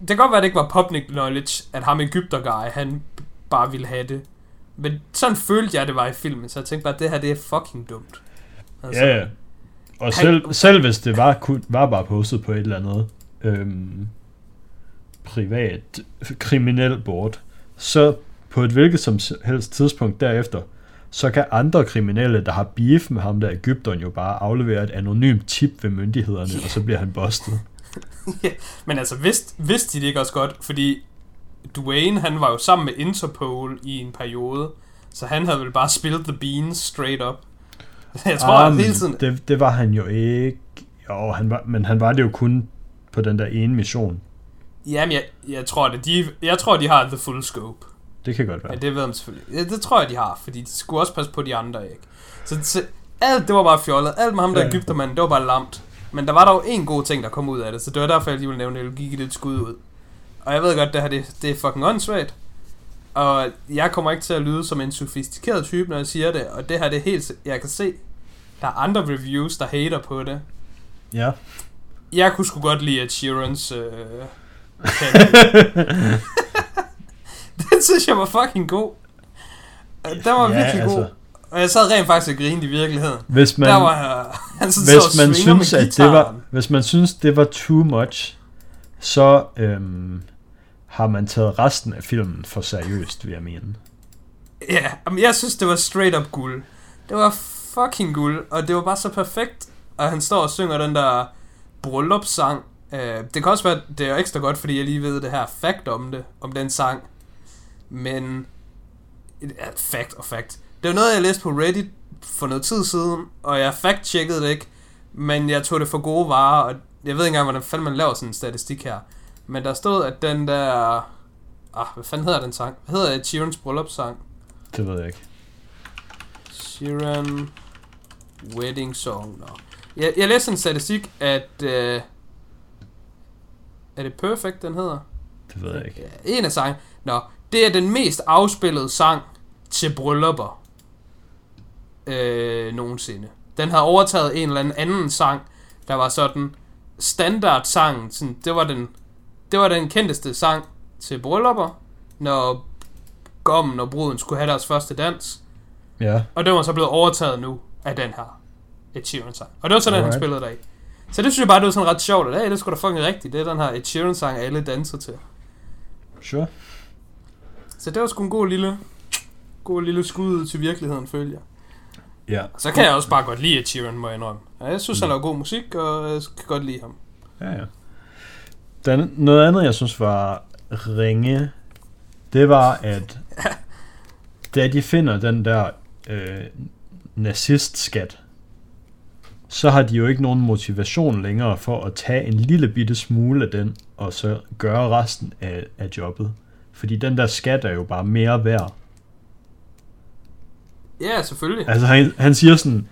det kan godt være, at det ikke var public knowledge, at ham Ægypter guy, han bare ville have det. Men sådan følte jeg, det var i filmen, så jeg tænkte bare, at det her, det er fucking dumt. Altså, ja, ja. Og Han- selv, selv hvis det var, kun, var bare postet på et eller andet øhm, privat kriminel board, så på et hvilket som helst tidspunkt derefter, så kan andre kriminelle, der har beef med ham der Ægypteren, jo bare aflevere et anonymt tip ved myndighederne, og så bliver han bustet. ja, men altså, vidste, vidste de det ikke også godt? Fordi Dwayne, han var jo sammen med Interpol i en periode, så han havde vel bare spillet the beans straight up. Jeg tror, um, at hele tiden... Det, det var han jo ikke. Jo, han var, men han var det jo kun på den der ene mission. Jamen, jeg, jeg, tror, at de, jeg tror, de har the full scope. Det kan godt være. Ja, det ved de selvfølgelig. Ja, det tror jeg, de har, fordi de skulle også passe på de andre, ikke? Så, så alt, det var bare fjollet. Alt med ham, der ja. Ægyptermanden, det var bare lamt. Men der var dog en god ting, der kom ud af det, så det var derfor, jeg lige ville nævne, at jeg det et skud ud. Og jeg ved godt, det her det, det er fucking åndssvagt. Og jeg kommer ikke til at lyde som en sofistikeret type, når jeg siger det. Og det her, det er helt... Jeg kan se, der er andre reviews, der hater på det. Ja. Jeg kunne sgu godt lide Ed Sheerans... Øh, den synes jeg var fucking god. Den var Ja, virkelig god. Og jeg sad rent faktisk og grinede i virkeligheden. Hvis man, der var han sådan så hvis man svinger med synes, at det var, hvis man synes, det var too much, så øhm, har man taget resten af filmen for seriøst, vil jeg mene. Ja, men jeg synes, det var straight up guld. Det var fucking guld, og det var bare så perfekt. Og han står og synger den der bryllupssang. Uh, det kan også være, det er ekstra godt, fordi jeg lige ved det her fact om det, om den sang. Men, fact og fact. Det var noget, jeg læste på Reddit for noget tid siden, og jeg fact-checkede det ikke, men jeg tog det for gode varer, og jeg ved ikke engang, hvordan fanden man laver sådan en statistik her. Men der stod, at den der... Ah, hvad fanden hedder den sang? Hvad hedder Ed Sheerans bryllupssang? Det ved jeg ikke. Sheeran Wedding Song. Nå. Jeg, jeg læste en statistik, at... Øh, er det Perfect, den hedder? Det ved jeg ikke. En af sangen. Nå, det er den mest afspillede sang til bryllupper øh, nogensinde. Den har overtaget en eller anden anden sang, der var sådan standard sang. Sådan, det var den det var den kendteste sang til bryllupper, når gommen og bruden skulle have deres første dans. Ja, Og den var så blevet overtaget nu af den her Ed Sheeran sang. Og det var sådan, Alright. han spillede der i. Så det synes jeg bare, det var sådan ret sjovt, at hey, det skulle da fucking rigtigt. Det er den her Ed Sheeran sang, alle danser til. sure. Så det var sgu en god lille, god lille skud til virkeligheden, følger jeg. Ja. Så kan jeg også bare godt lide Sheeran, må jeg indrømme. Ja, jeg synes, han laver god musik, og jeg kan godt lide ham. Ja, ja. Den, noget andet, jeg synes var ringe, det var, at da de finder den der øh, nazistskat, så har de jo ikke nogen motivation længere for at tage en lille bitte smule af den, og så gøre resten af, af jobbet. Fordi den der skat er jo bare mere værd. Ja, selvfølgelig. Altså han, han siger sådan,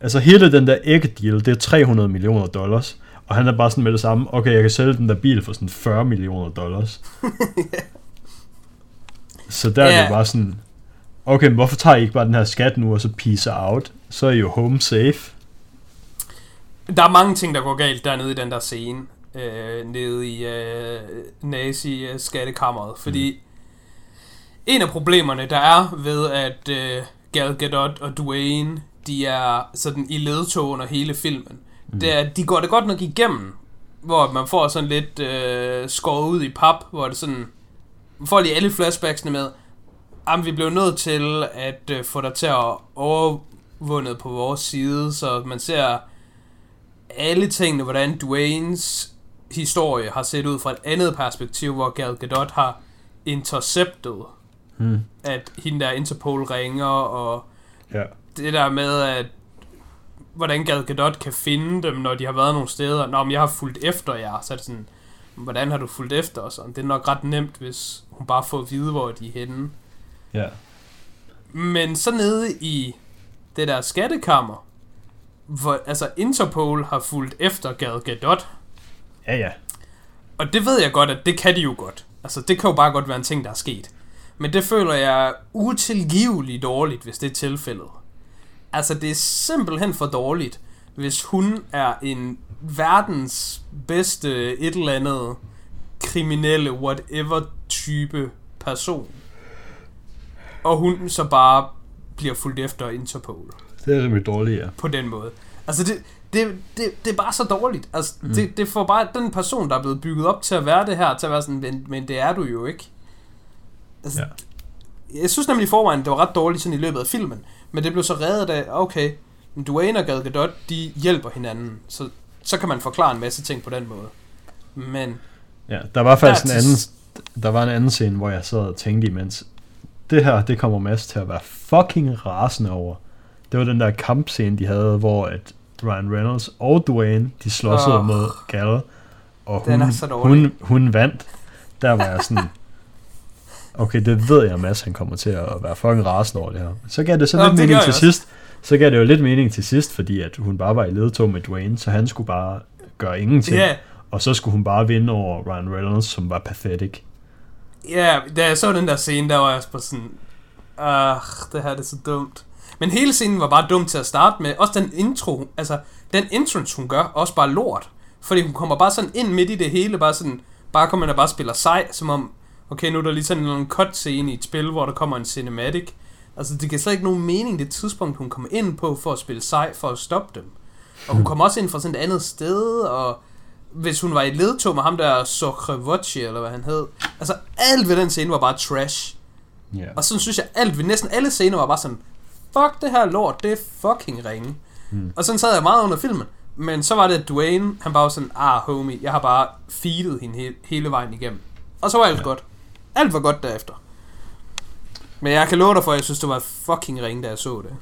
altså hele den der æggedeal, det er 300 millioner dollars. Og han er bare sådan med det samme, okay, jeg kan sælge den der bil for sådan 40 millioner dollars. Så der er Ja. det bare sådan, okay, men hvorfor tager I ikke bare den her skat nu, og så peace out? Så er I jo home safe. Der er mange ting, der går galt dernede i den der scene. Øh, nede i øh, nazi-skattekammeret. Fordi en af problemerne, der er ved, at øh, Gal Gadot og Dwayne, de er sådan i ledtog under hele filmen, mm. det er, de går det godt nok igennem, hvor man får sådan lidt øh, skåret ud i pap, hvor det sådan, man får lige alle flashbacksene med, jamen vi blev nødt til at øh, få dig til at overvundet på vores side, så man ser alle tingene, hvordan Dwaynes historie har set ud fra et andet perspektiv, hvor Gal Gadot har interceptet, Hmm. at hende der Interpol ringer, og Ja. det der med, at hvordan Gal Gadot kan finde dem, når de har været nogle steder. Nå, men jeg har fulgt efter jer, så er det sådan, hvordan har du fulgt efter os? Det er nok ret nemt, hvis hun bare får at vide, hvor de er henne. Ja. Men så nede i det der skattekammer, hvor altså Interpol har fulgt efter Gal Gadot, Ja, ja. og det ved jeg godt, at det kan de jo godt. Altså, det kan jo bare godt være en ting, der er sket. Men det føler jeg utilgiveligt dårligt, hvis det er tilfældet. Altså, det er simpelthen for dårligt, hvis hun er en verdens bedste et eller andet kriminelle, whatever type person. Og hun så bare bliver fuldt efter Interpol Det er rimelig dårligt, ja. på den måde. Altså, det, det, det, det er bare så dårligt. Altså, mm. det, det får bare den person, der er blevet bygget op til at være det her, til at være sådan, men, men det er du jo ikke. Altså, Ja. jeg synes nemlig i forvejen, det var ret dårligt sådan i løbet af filmen, men det blev så reddet af, okay, Dwayne og Gal Gadot, de hjælper hinanden, så, så kan man forklare en masse ting på den måde. Men... Ja, der var faktisk en anden, der var en anden scene, hvor jeg sad og tænkte imens, det her, det kommer Mads til at være fucking rasende over. Det var den der kampscene, de havde, hvor at Ryan Reynolds og Dwayne, de slåsede oh. mod Gal, og hun, hun, hun vandt. Der var jeg sådan, okay, det ved jeg, Mads, han kommer til at være fucking rasende over det her. Så gav det så lidt mening til også. sidst. Så gav det jo lidt mening til sidst, fordi at hun bare var i ledtog med Dwayne, så han skulle bare gøre ingenting. Yeah. Og så skulle hun bare vinde over Ryan Reynolds, som var pathetic. Ja, yeah, da jeg så den der scene, der var jeg på sådan, ah, det her det er så dumt. Men hele scenen var bare dum til at starte med. Også den intro, altså den entrance hun gør, også bare lort. Fordi hun kommer bare sådan ind midt i det hele, bare sådan, bare kommer og bare spiller sej, som om, okay, nu er der lige sådan en cut scene i et spil, hvor der kommer en cinematic. Altså, det giver slet ikke nogen mening, det tidspunkt, hun kommer ind på for at spille sej, for at stoppe dem. Og hun kommer også ind fra sådan et andet sted, og hvis hun var i ledtog med ham der Sokrevochi, eller hvad han hed. Altså, alt ved den scene var bare trash. Yeah. Og sådan synes jeg, alt ved næsten alle scener var bare sådan, fuck det her lort, det er fucking ringe. Mm. Og sådan sad jeg meget under filmen. Men så var det Dwayne, han bare var sådan, ah homie, jeg har bare feedet hende he- hele vejen igennem. Og så var alt ja. godt. Alt var godt derefter. Men jeg kan love dig for, at jeg synes, det var fucking ringe, da jeg så det.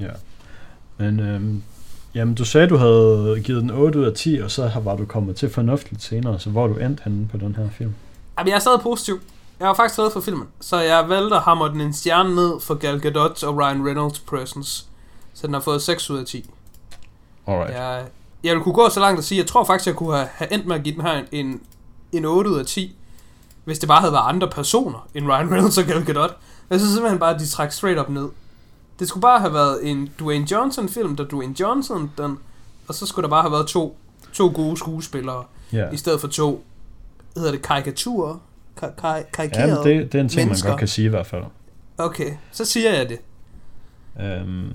Ja. Men øhm, jamen, du sagde, du havde givet den 8 ud af 10, og så var du kommet til fornuftigt senere. Så hvor du endt henne på den her film? Jamen, jeg er stadig positiv. Jeg var faktisk glad for filmen. Så jeg valgte at hamre den en stjerne ned for Gal Gadot og Ryan Reynolds presence. Så den har fået 6 ud af 10. Alright. Jeg, jeg vil kunne gå så langt at sige, jeg tror faktisk, jeg kunne have, have endt med at give den her en, en 8 ud af 10, hvis det bare havde været andre personer end Ryan Reynolds og Gal Gadot. Jeg synes simpelthen bare, at de trækker straight up ned. Det skulle bare have været en Dwayne Johnson film, der Dwayne Johnson den, og så skulle der bare have været to, to gode skuespillere, yeah. i stedet for to, hedder det karikaturer? karikerede ja, det, det er en ting, mennesker. man godt kan sige i hvert fald. Okay, så siger jeg det. Øhm,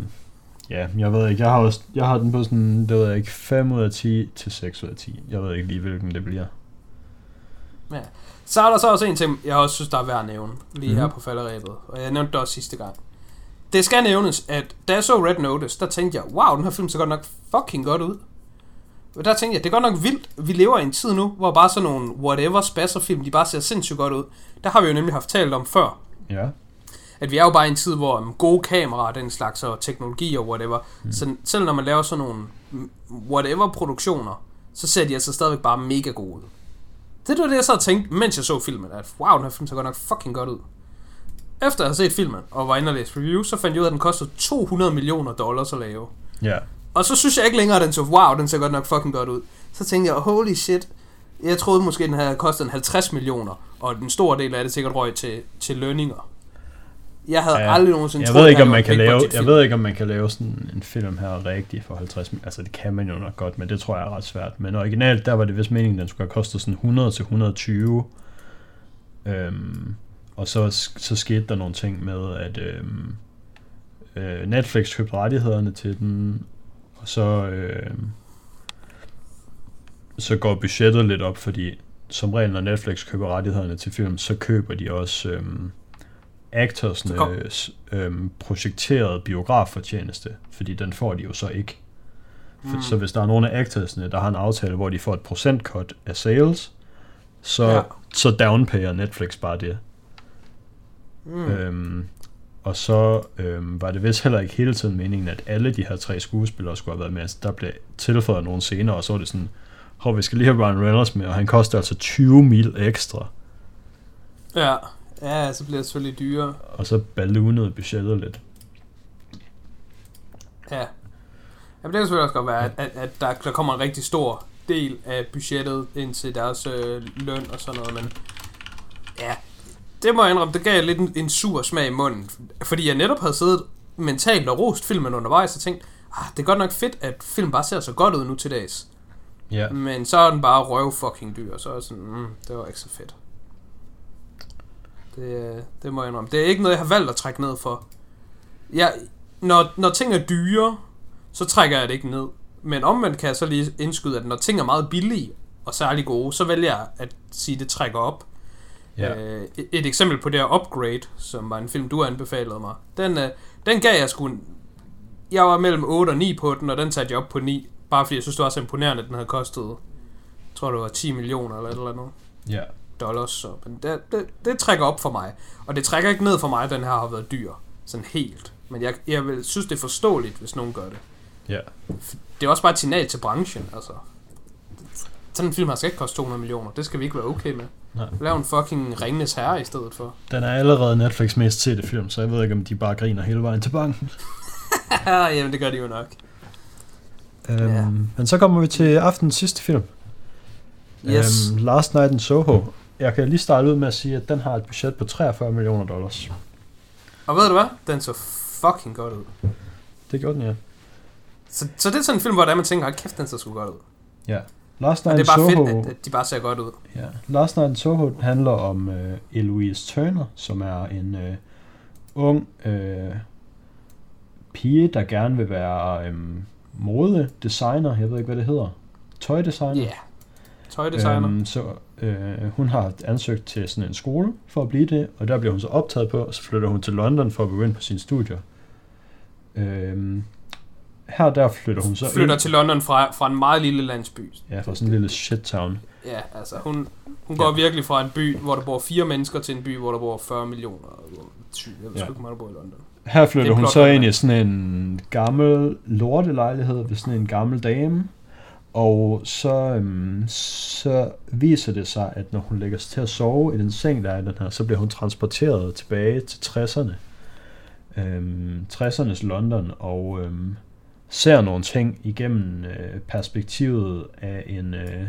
ja, jeg ved ikke, jeg har, også, jeg har den på sådan, det ved jeg ikke, 5 ud af 10 til 6 ud af 10. Jeg ved ikke lige, hvilken det bliver. Ja. Så er der så også en ting, jeg også synes, der er værd at nævne, lige mm-hmm. her på falderæbet, og jeg nævnte det også sidste gang. Det skal nævnes, at da jeg så Red Notice, der tænkte jeg, wow, den her film ser godt nok fucking godt ud. Og der tænkte jeg, det er godt nok vildt. Vi lever i en tid nu, hvor bare sådan nogle whatever spasserfilm, de bare ser sindssygt godt ud. Der har vi jo nemlig haft talt om før. Ja. At vi er jo bare i en tid, hvor um, gode kameraer den slags, og teknologi og whatever. Mm. Så selv når man laver sådan nogle whatever produktioner, så ser de altså stadigvæk bare mega gode ud. Det var det, jeg så tænkte, mens jeg så filmen, at wow, den her film ser godt nok fucking godt ud. Efter jeg havde set filmen og var inde og læse review, så fandt jeg ud af, at den kostede 200 millioner dollars at lave. Ja. Og så synes jeg ikke længere, at den så, wow, den ser godt nok fucking godt ud. Så tænkte jeg, holy shit, jeg troede måske, den havde kostet en 50 millioner, og den store del af det sikkert røg til, til lønninger. Jeg havde ja, aldrig nogensinde jeg troet, ved ikke, om man kan lave, Jeg ved ikke, om man kan lave sådan en film her rigtig for 50 Altså, det kan man jo nok godt, men det tror jeg er ret svært. Men originalt, der var det vist meningen, den skulle have kostet sådan 100 til 120. Øhm, og så, så skete der nogle ting med, at øhm, øh, Netflix købte rettighederne til den, og så, øh, så går budgettet lidt op, fordi som regel, når Netflix køber rettighederne til film, så køber de også øh, actorsnes øh, projekterede biograffortjeneste, fordi den får de jo så ikke. For, mm. Så hvis der er nogle af actorsne, der har en aftale, hvor de får et procentcut af sales, så, ja. så downpayer Netflix bare det. Mm. Øhm, og så øhm, var det vist heller ikke hele tiden meningen, at alle de her tre skuespillere skulle have været med. Altså, der blev tilføjet nogle scener, og så var det sådan, hov, vi skal lige have Ryan Reynolds med, og han koster altså 20 mil ekstra. Ja, ja, så bliver det selvfølgelig dyrere. Og så ballonede budgettet lidt. Ja. Jamen, det kan selvfølgelig også godt være, at, at, at der, der kommer en rigtig stor del af budgettet ind til deres øh, løn og sådan noget, men ja, det må jeg indrømme, det gav lidt en, en sur smag i munden. Fordi jeg netop havde siddet mentalt og rost filmen undervejs og tænkt, ah, det er godt nok fedt, at film bare ser så godt ud nu til dags. Ja. Men så er den bare røv fucking dyr, så er sådan, mm, det var ikke så fedt. Det, det må jeg indrømme. Det er ikke noget, jeg har valgt at trække ned for. Jeg, når, når ting er dyre, så trækker jeg det ikke ned. Men omvendt kan jeg så lige indskyde, at når ting er meget billige og særlig gode, så vælger jeg at sige, at det trækker op. Ja. Øh, et, eksempel på det her Upgrade, som var en film, du anbefalede mig. Den, øh, den gav jeg sgu... en- Jeg var mellem 8 og 9 på den, og den satte jeg op på 9. Bare fordi jeg synes, det var så imponerende, at den havde kostet... Jeg tror, det var 10 millioner eller et eller andet Ja. Dollars. Så, men det, det, det trækker op for mig. Og det trækker ikke ned for mig, at den her har været dyr. Sådan helt. Men jeg, jeg vil, synes, det er forståeligt, hvis nogen gør det. Ja. Det er også bare et signal til branchen, altså. Sådan en film har skal ikke koste 200 millioner. Det skal vi ikke være okay med. Nej. Lav en fucking Ringnes Herre i stedet for. Den er allerede Netflix mest set film, så jeg ved ikke, om de bare griner hele vejen til banken. Jamen, det gør de jo nok. Øhm, Ja. Men så kommer vi til aftens sidste film. Yes. Øhm, Last Night in Soho. Jeg kan lige starte ud med at sige, at den har et budget på 43 millioner dollars. Og ved du hvad? Den så fucking godt ud. Det gjorde den, ja. Så, så det er sådan en film, hvor der man tænker, hold kæft, den så sgu godt ud. Last Og Night det er in bare Soho, fedt, at, at de bare ser godt ud. ja. Last Night in Soho handler om øh, Eloise Turner, som er en øh, ung øh, pige, der gerne vil være øh, modedesigner. Jeg ved ikke, hvad det hedder. Tøjdesigner. Ja. Yeah. Tøjdesigner. Øhm, så øh, hun har ansøgt til sådan en skole for at blive det, og der bliver hun så optaget på, og så flytter hun til London for at begynde på sine studier. Øhm, her der flytter hun så Flytter ind, til London fra, fra en meget lille landsby. ja, fra sådan en lille shit town. Ja, altså hun, hun går virkelig fra en by, hvor der bor fire mennesker, til en by, hvor der bor 40 millioner. Jeg ved Ja. ikke, hvor der bor i London. Her flytter er hun så ind i sådan en gammel lortelejlighed ved sådan en gammel dame, og så, øhm, så viser det sig, at når hun lægger sig til at sove i den seng, der er i den her, så bliver hun transporteret tilbage til 60'erne. Øhm, 60'ernes London, og øhm, ser nogle ting igennem øh, perspektivet af en øh,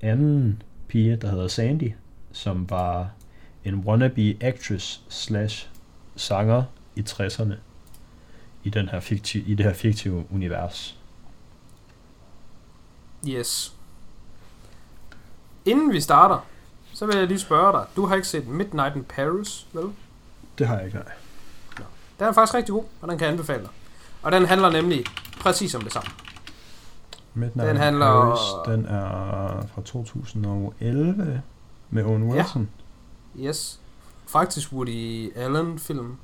anden pige, der hedder Sandy, som var en wannabe actress slash sanger i 60'erne i, den her fiktive, i det her fiktive univers. Yes. Inden vi starter, så vil jeg lige spørge dig. Du har ikke set Midnight in Paris, vel? Det har jeg ikke, nej. Den er faktisk rigtig god, og den kan jeg anbefale dig. Og den handler nemlig præcis om det samme. Midnight Den handler- Paris, den er fra 2011 med Owen Ja. Wilson. Yes. Faktisk Woody Allen-film.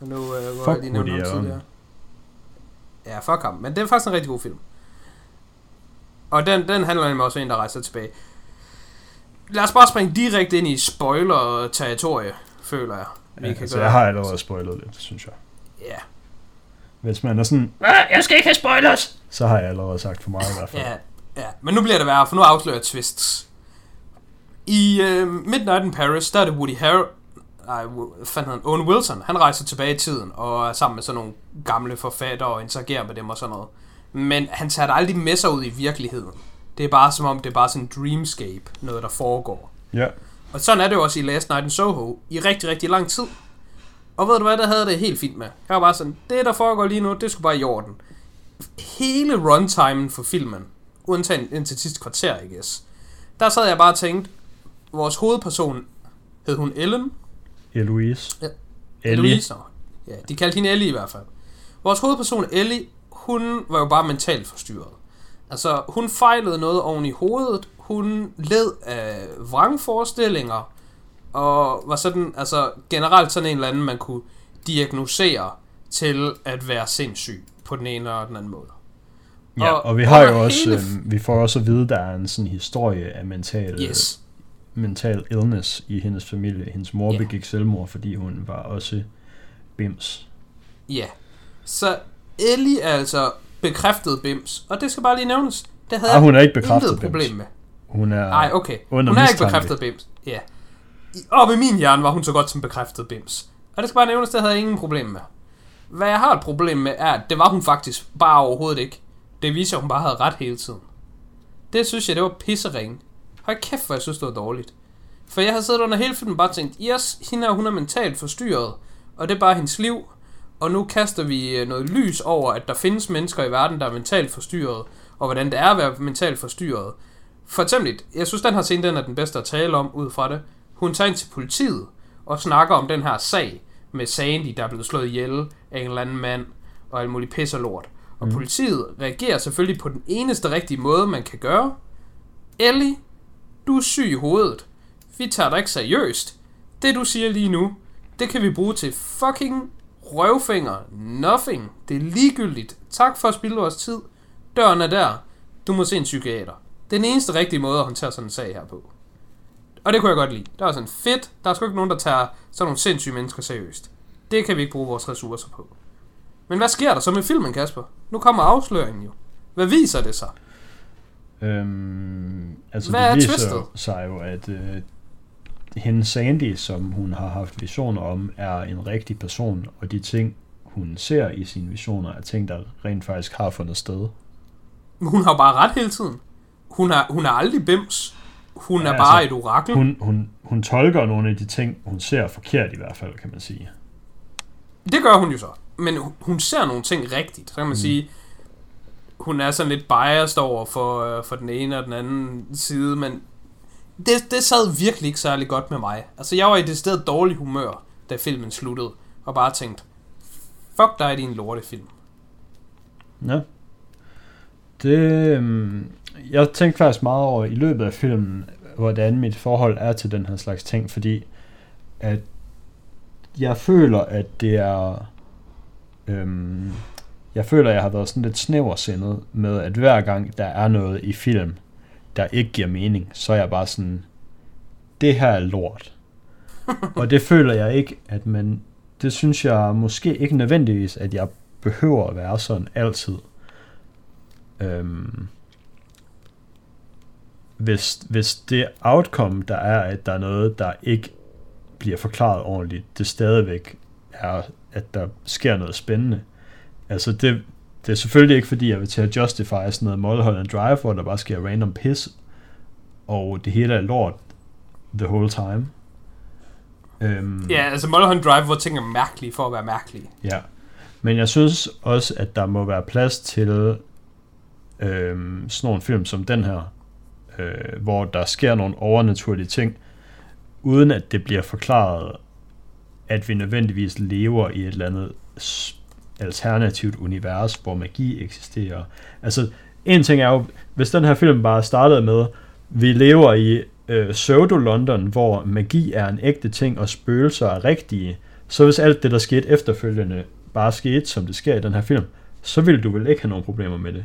Nu, øh, hvor Fuck jeg lige Woody Allen. tidligere. Ja, fuck ham. Men det er faktisk en rigtig god film. Og den, den handler nemlig også om en, der rejser tilbage. Lad os bare springe direkte ind i spoiler-territorie, føler jeg. Vi Ja, kan altså, gøre. jeg har allerede spoilet lidt, synes jeg. Ja, Hvis man er sådan, "Ah, jeg skal ikke have spoilers, så har jeg allerede sagt for meget i hvert fald. ja, ja. Men nu bliver det værre, for nu afslører jeg twists. I uh, Midnight in Paris, der er det Woody Harrel... Nej, hedder han? Owen Wilson. Han rejser tilbage i tiden og er sammen med sådan nogle gamle forfattere og interagerer med dem og sådan noget. Men han tager det aldrig med sig ud i virkeligheden. Det er bare som om, det er bare sådan en dreamscape, noget der foregår. Ja, Og sådan er det jo også i Last Night in Soho i rigtig, rigtig lang tid. Og ved du hvad, der havde det helt fint med. Jeg var bare sådan, det der foregår lige nu, det skulle bare i orden. Hele runtimen for filmen, undtagen indtil sidste kvarter, I guess, der sad jeg bare og tænkte, vores hovedperson, hed hun Ellen? Eloise. Ja. Ellie. Louise? Nå. Ja, de kaldte hende Ellie i hvert fald. Vores hovedperson Ellie, hun var jo bare mentalt forstyrret. Altså, hun fejlede noget oven i hovedet, hun led af vrangforestillinger, og var sådan, altså generelt sådan en eller anden, man kunne diagnosere til at være sindssyg på den ene og den anden måde. Ja, Og og vi har under jo også, hele- øhm, vi får også at vide, der er en sådan historie af mental, Yes. mental illness i hendes familie. Hendes mor Ja. begik selvmord, fordi hun var også bims. Ja. Så Ellie er altså bekræftet bims, og det skal bare lige nævnes. Det havde Ah, hun er ikke bekræftet intet bims. problem med. Hun er Nej, okay. under hun er ikke bekræftet bims. Ja. I- Og ved min hjerne var hun så godt som bekræftet bims. Og det skal bare nævnes, det havde jeg ingen problem med. Hvad jeg har et problem med, er, at det var hun faktisk bare overhovedet ikke. Det viser, at hun bare havde ret hele tiden. Det synes jeg, det var pissering. Hold kæft, hvor jeg synes, det var dårligt. For jeg havde siddet under hele filmen og bare tænkt, yes, hende her, hun er mentalt forstyrret, og det er bare hendes liv. Og nu kaster vi øh, noget lys over, at der findes mennesker i verden, der er mentalt forstyrret, og hvordan det er at være mentalt forstyrret. For eksempel, jeg synes, den her scene, den er den bedste at tale om ud fra det. Hun tager ind til politiet og snakker om den her sag med Sandy, der er blevet slået ihjel af en eller anden mand og alt muligt pis og lort. Og mm. politiet reagerer selvfølgelig på den eneste rigtige måde, man kan gøre. Ellie, du er syg i hovedet. vi tager dig ikke seriøst. Det du siger lige nu, det kan vi bruge til fucking røvfinger. Nothing. Det er ligegyldigt. Tak for at spille vores tid. Døren er der. Du må se en psykiater. Det er den eneste rigtige måde at håndtere sådan en sag her på. Og det kunne jeg godt lide. Der var sådan fedt. Der er sgu ikke nogen, der tager sådan nogle sindssyge mennesker seriøst. Det kan vi ikke bruge vores ressourcer på. Men hvad sker der så med filmen, Kasper? Nu kommer afsløringen jo. Hvad viser det sig? Øhm, altså Hvad det er viser twistet? sig jo, at øh, hende Sandy, som hun har haft visioner om, er en rigtig person, og de ting, hun ser i sine visioner, er ting, der rent faktisk har fundet sted. Hun har bare ret hele tiden. Hun er, hun er aldrig bims. Hun er Ja, bare altså, et orakel. Hun, hun, hun tolker nogle af de ting, hun ser forkert i hvert fald, kan man sige. Det gør hun jo så. Men hun- hun ser nogle ting rigtigt. Så kan man mm. sige, hun er sådan lidt biased over for, øh, for den ene og den anden side, men det, det sad virkelig ikke særlig godt med mig. Altså, jeg var i det sted dårlig humør, da filmen sluttede, og bare tænkte, fuck dig, din lortefilm. Ja. Det, øhm, jeg tænkte faktisk meget over i løbet af filmen, hvordan mit forhold er til den her slags ting, fordi at jeg føler, at det er... Øhm, jeg føler, at jeg har været sådan lidt snæversindet med, at hver gang der er noget i film, der ikke giver mening, så er jeg bare sådan, det her er lort. Og det føler jeg ikke, at man, det synes jeg måske ikke nødvendigvis, at jeg behøver at være sådan altid. Øhm, hvis, hvis det outcome, der er, at der er noget, der ikke bliver forklaret ordentligt, det stadigvæk er, at der sker noget spændende. Altså det, det er selvfølgelig ikke fordi, jeg vil til at justify sådan noget Mulholland Drive, hvor der bare sker random piss, og det hele er lort the whole time. Øhm, Ja, altså Mulholland Drive, hvor ting er mærkelige for at være mærkelige. Ja, men jeg synes også, at der må være plads til øhm, sådan nogle film som den her, øh, hvor der sker nogle overnaturlige ting, uden at det bliver forklaret, at vi nødvendigvis lever i et eller andet alternativt univers, hvor magi eksisterer. Altså, en ting er jo, hvis den her film bare startede med, vi lever i øh, pseudo-London, hvor magi er en ægte ting, og spøgelser er rigtige, så hvis alt det, der skete efterfølgende, bare skete, som det sker i den her film, så ville du vel ikke have nogen problemer med det?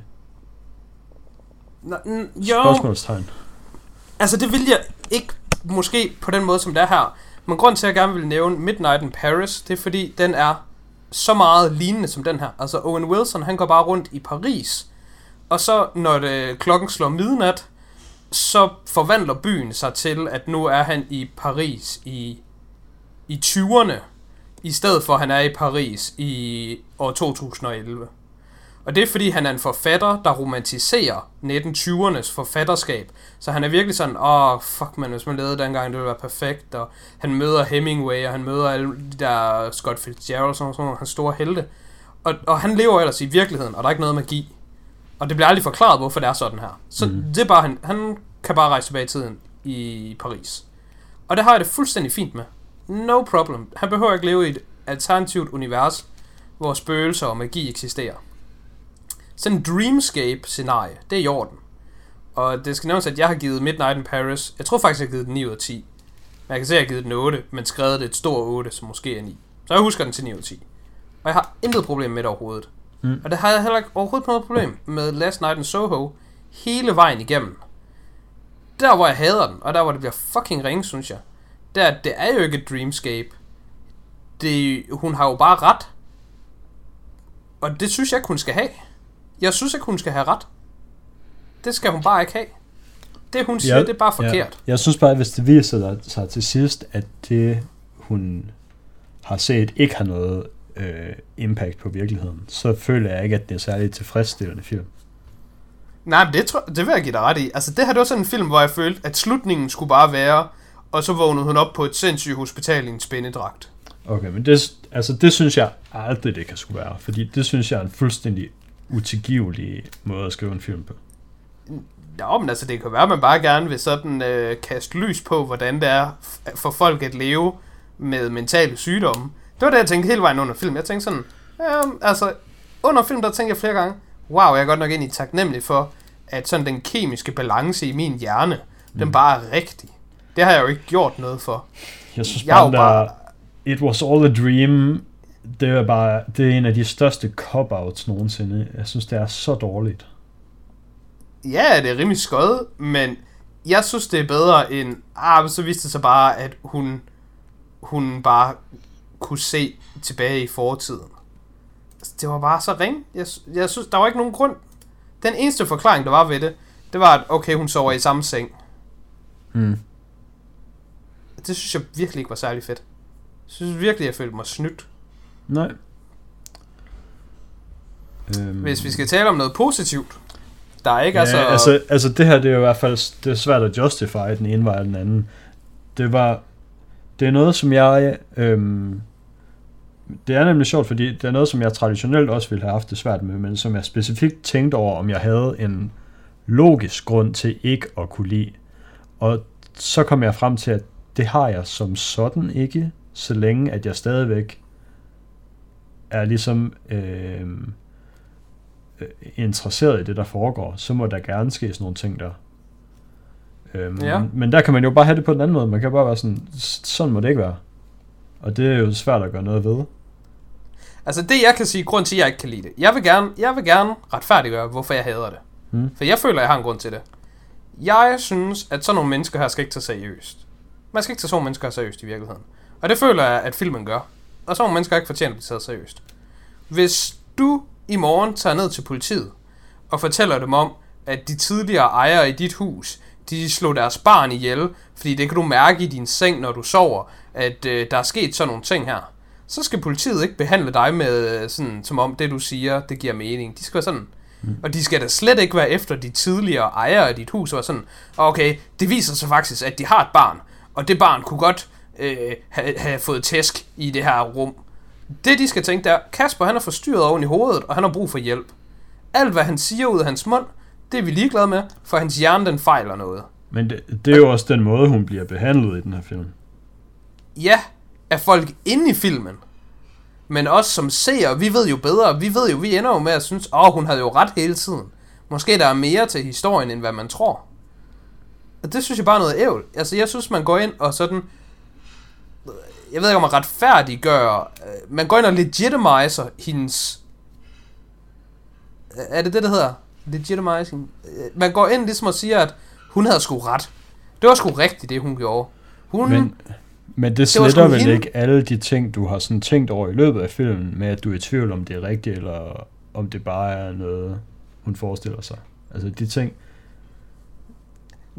Nå, n- jo, Spørgsmålstegn. altså det vil jeg ikke måske på den måde, som det er her. Men grund til, at jeg gerne vil nævne Midnight in Paris, det er fordi, den er så meget lignende som den her. Altså Owen Wilson, han går bare rundt i Paris, og så når det, klokken slår midnat, så forvandler byen sig til, at nu er han i Paris i, i 20'erne, i stedet for at han er i Paris i år 2011. Og det er fordi, han er en forfatter, der romantiserer 1920'ernes forfatterskab. Så han er virkelig sådan, åh, oh, fuck man, hvis man lavede det dengang, det ville være perfekt. Og han møder Hemingway, og han møder alle de der Scott Fitzgerald, sådan sådan nogle hans store helte. Og, og han lever ellers i virkeligheden, og der er ikke noget magi. Og det bliver aldrig forklaret, hvorfor det er sådan her. Så mm. det er bare, han, han kan bare rejse tilbage i tiden i Paris. Og det har jeg det fuldstændig fint med. No problem. Han behøver ikke leve i et alternativt univers, hvor spøgelser og magi eksisterer. Sådan en dreamscape-scenarie, det er i orden. Og det skal nævnes, at jeg har givet Midnight in Paris, jeg tror faktisk, jeg har givet den 9 ud af 10. Men jeg kan se, at jeg har givet den 8, men skrevet det et stort 8, som måske er 9. Så jeg husker den til 9 ud af 10. Og jeg har intet problem med det overhovedet. Mm. Og det har jeg heller ikke overhovedet noget problem med Last Night in Soho hele vejen igennem. Der, hvor jeg hader den, og der, hvor det bliver fucking ringe, synes jeg, der, det er jo ikke et dreamscape. Det, hun har jo bare ret. Og det synes jeg hun skal have. Jeg synes ikke, hun skal have ret. Det skal hun bare ikke have. Det, hun siger, Ja, det er bare forkert. Ja. Jeg synes bare, at hvis det viser sig til sidst, at det, hun har set, ikke har noget øh, impact på virkeligheden, så føler jeg ikke, at det er særligt tilfredsstillende film. Nej, men det, tror, det vil jeg give dig ret i. Altså, det her det var sådan en film, hvor jeg følte, at slutningen skulle bare være, og så vågnede hun op på et sindssygt hospital i en spændedragt. Okay, men det, altså, det synes jeg aldrig, det kan skulle være, fordi det synes jeg er en fuldstændig utilgivelig måde at skrive en film på. Ja, men altså, det kan være, at man bare gerne vil sådan øh, kaste lys på, hvordan det er for folk at leve med mentale sygdomme. Det var det, jeg tænkte hele vejen under film. Jeg tænkte sådan, ja, altså, under film, der tænkte jeg flere gange, wow, jeg er godt nok egentlig taknemmelig for, at sådan den kemiske balance i min hjerne, mm. den bare er rigtig. Det har jeg jo ikke gjort noget for. Jeg synes Jeg bare, der, bare... It Was All a Dream, det er bare, det er en af de største cop-outs nogensinde. Jeg synes, det er så dårligt. Ja, det er rimelig skød, men jeg synes, det er bedre end... Ah, så viste det sig bare, at hun, hun bare kunne se tilbage i fortiden. Altså, Det var bare så ring. Jeg, jeg synes, der var ikke nogen grund. Den eneste forklaring, der var ved det, det var, at okay, hun sover i samme seng. Mm. Det synes jeg virkelig ikke var særlig fedt. Jeg synes virkelig, jeg følte mig snydt. Nej. Øhm, Hvis vi skal tale om noget positivt, der er ikke ja, altså... altså, altså det her, det er jo i hvert fald det er svært at justify den ene vej eller den anden. Det var, det er noget, som jeg, øhm, det er nemlig sjovt, fordi det er noget, som jeg traditionelt også ville have haft det svært med, men som jeg specifikt tænkte over, om jeg havde en logisk grund til ikke at kunne lide. Og så kom jeg frem til, at det har jeg som sådan ikke, så længe at jeg stadigvæk er ligesom øh, øh, interesseret i det, der foregår, så må der gerne ske sådan nogle ting der. Øhm, Ja. Men der kan man jo bare have det på den anden måde. Man kan bare være sådan, "S- sådan må det ikke være. Og det er jo svært at gøre noget ved. Altså det jeg kan sige, grund til at jeg ikke kan lide det. Jeg vil gerne, jeg vil gerne retfærdiggøre, hvorfor jeg hader det. Mm. For jeg føler, jeg har en grund til det. Jeg synes, at sådan nogle mennesker her skal ikke tage seriøst. Man skal ikke tage sådan nogle mennesker seriøst i virkeligheden. Og det føler jeg, at filmen gør. Og sådan nogle mennesker ikke fortjent at blive taget seriøst. Hvis du i morgen tager ned til politiet og fortæller dem om, at de tidligere ejere i dit hus, de slog deres barn ihjel, fordi det kan du mærke i din seng, når du sover, at øh, der er sket sådan nogle ting her. Så skal politiet ikke behandle dig med øh, sådan, som om det du siger, det giver mening. De skal være sådan, og de skal da slet ikke være efter de tidligere ejere af dit hus, og sådan, okay, det viser sig faktisk, at de har et barn, og det barn kunne godt øh, have, have fået tæsk i det her rum. Det de skal tænke der, Kasper han er forstyrret oven i hovedet, og han har brug for hjælp. Alt hvad han siger ud af hans mund, det er vi ligeglade med, for hans hjerne den fejler noget. Men det, det er jo også den måde, hun bliver behandlet i den her film. Ja, af folk inde i filmen. Men os som ser, vi ved jo bedre. Vi ved jo, vi ender jo med at synes, åh, oh, hun havde jo ret hele tiden. Måske der er mere til historien, end hvad man tror. Og det synes jeg bare er noget ævl. Altså, jeg synes, man går ind og sådan... Jeg ved ikke, om man retfærdiggør... øh, Man går ind og legitimiser hendes... Er det det, der hedder? Legitimizing? Øh, Man går ind ligesom og siger, at hun havde sgu ret. Det var sgu rigtigt, det hun gjorde. Hun... Men, men det sletter sgu vel hende. ikke alle de ting, du har sådan tænkt over i løbet af filmen, med at du er i tvivl om det er rigtigt, eller om det bare er noget, hun forestiller sig. Altså de ting,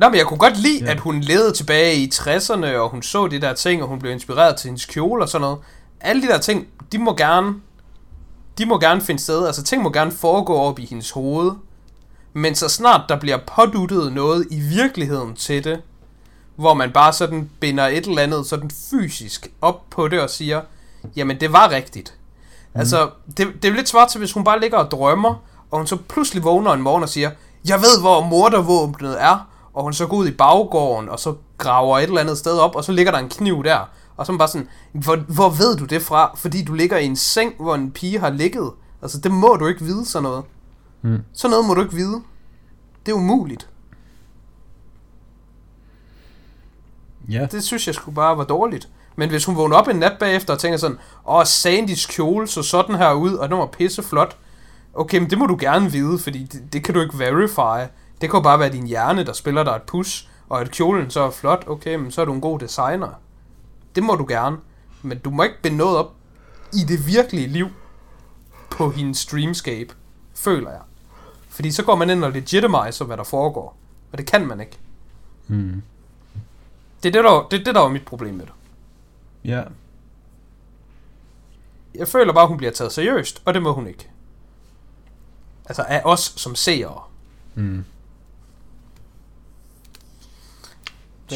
Nå, men jeg kunne godt lide, Ja. at hun levede tilbage i 60'erne, og hun så de der ting, og hun blev inspireret til hendes kjole og sådan noget. Alle de der ting, de må gerne, de må gerne finde sted. Altså, ting må gerne foregå op i hendes hoved. Men så snart der bliver påduttet noget i virkeligheden til det, hvor man bare sådan binder et eller andet sådan fysisk op på det og siger, jamen det var rigtigt. Mm. Altså, det, det er lidt svart til, hvis hun bare ligger og drømmer, og hun så pludselig vågner en morgen og siger, jeg ved, hvor mordervåbnet er, og hun så går ud i baggården, og så graver et eller andet sted op, og så ligger der en kniv der. Og så er man bare sådan, hvor, hvor ved du det fra? Fordi du ligger i en seng, hvor en pige har ligget. Altså, det må du ikke vide, sådan noget. Mm. Sådan noget må du ikke vide. Det er umuligt. ja, Det synes jeg skulle bare var dårligt. Men hvis hun vågner op en nat bagefter og tænker sådan, åh, Sandys kjole så sådan her ud, og den var pisseflot. Okay, men det må du gerne vide, fordi det, det kan du ikke verify. Det kan jo bare være din hjerne, der spiller dig et pus, og at kjolen så er flot, okay, men så er du en god designer. Det må du gerne. Men du må ikke binde noget op i det virkelige liv på hendes dreamscape, føler jeg. Fordi så går man ind og legitimiser, hvad der foregår. Og det kan man ikke. mm. Det er det, der, det, det, der var mit problem med det. ja, Jeg føler bare, hun bliver taget seriøst, og det må hun ikke. Altså af os som seere. mm.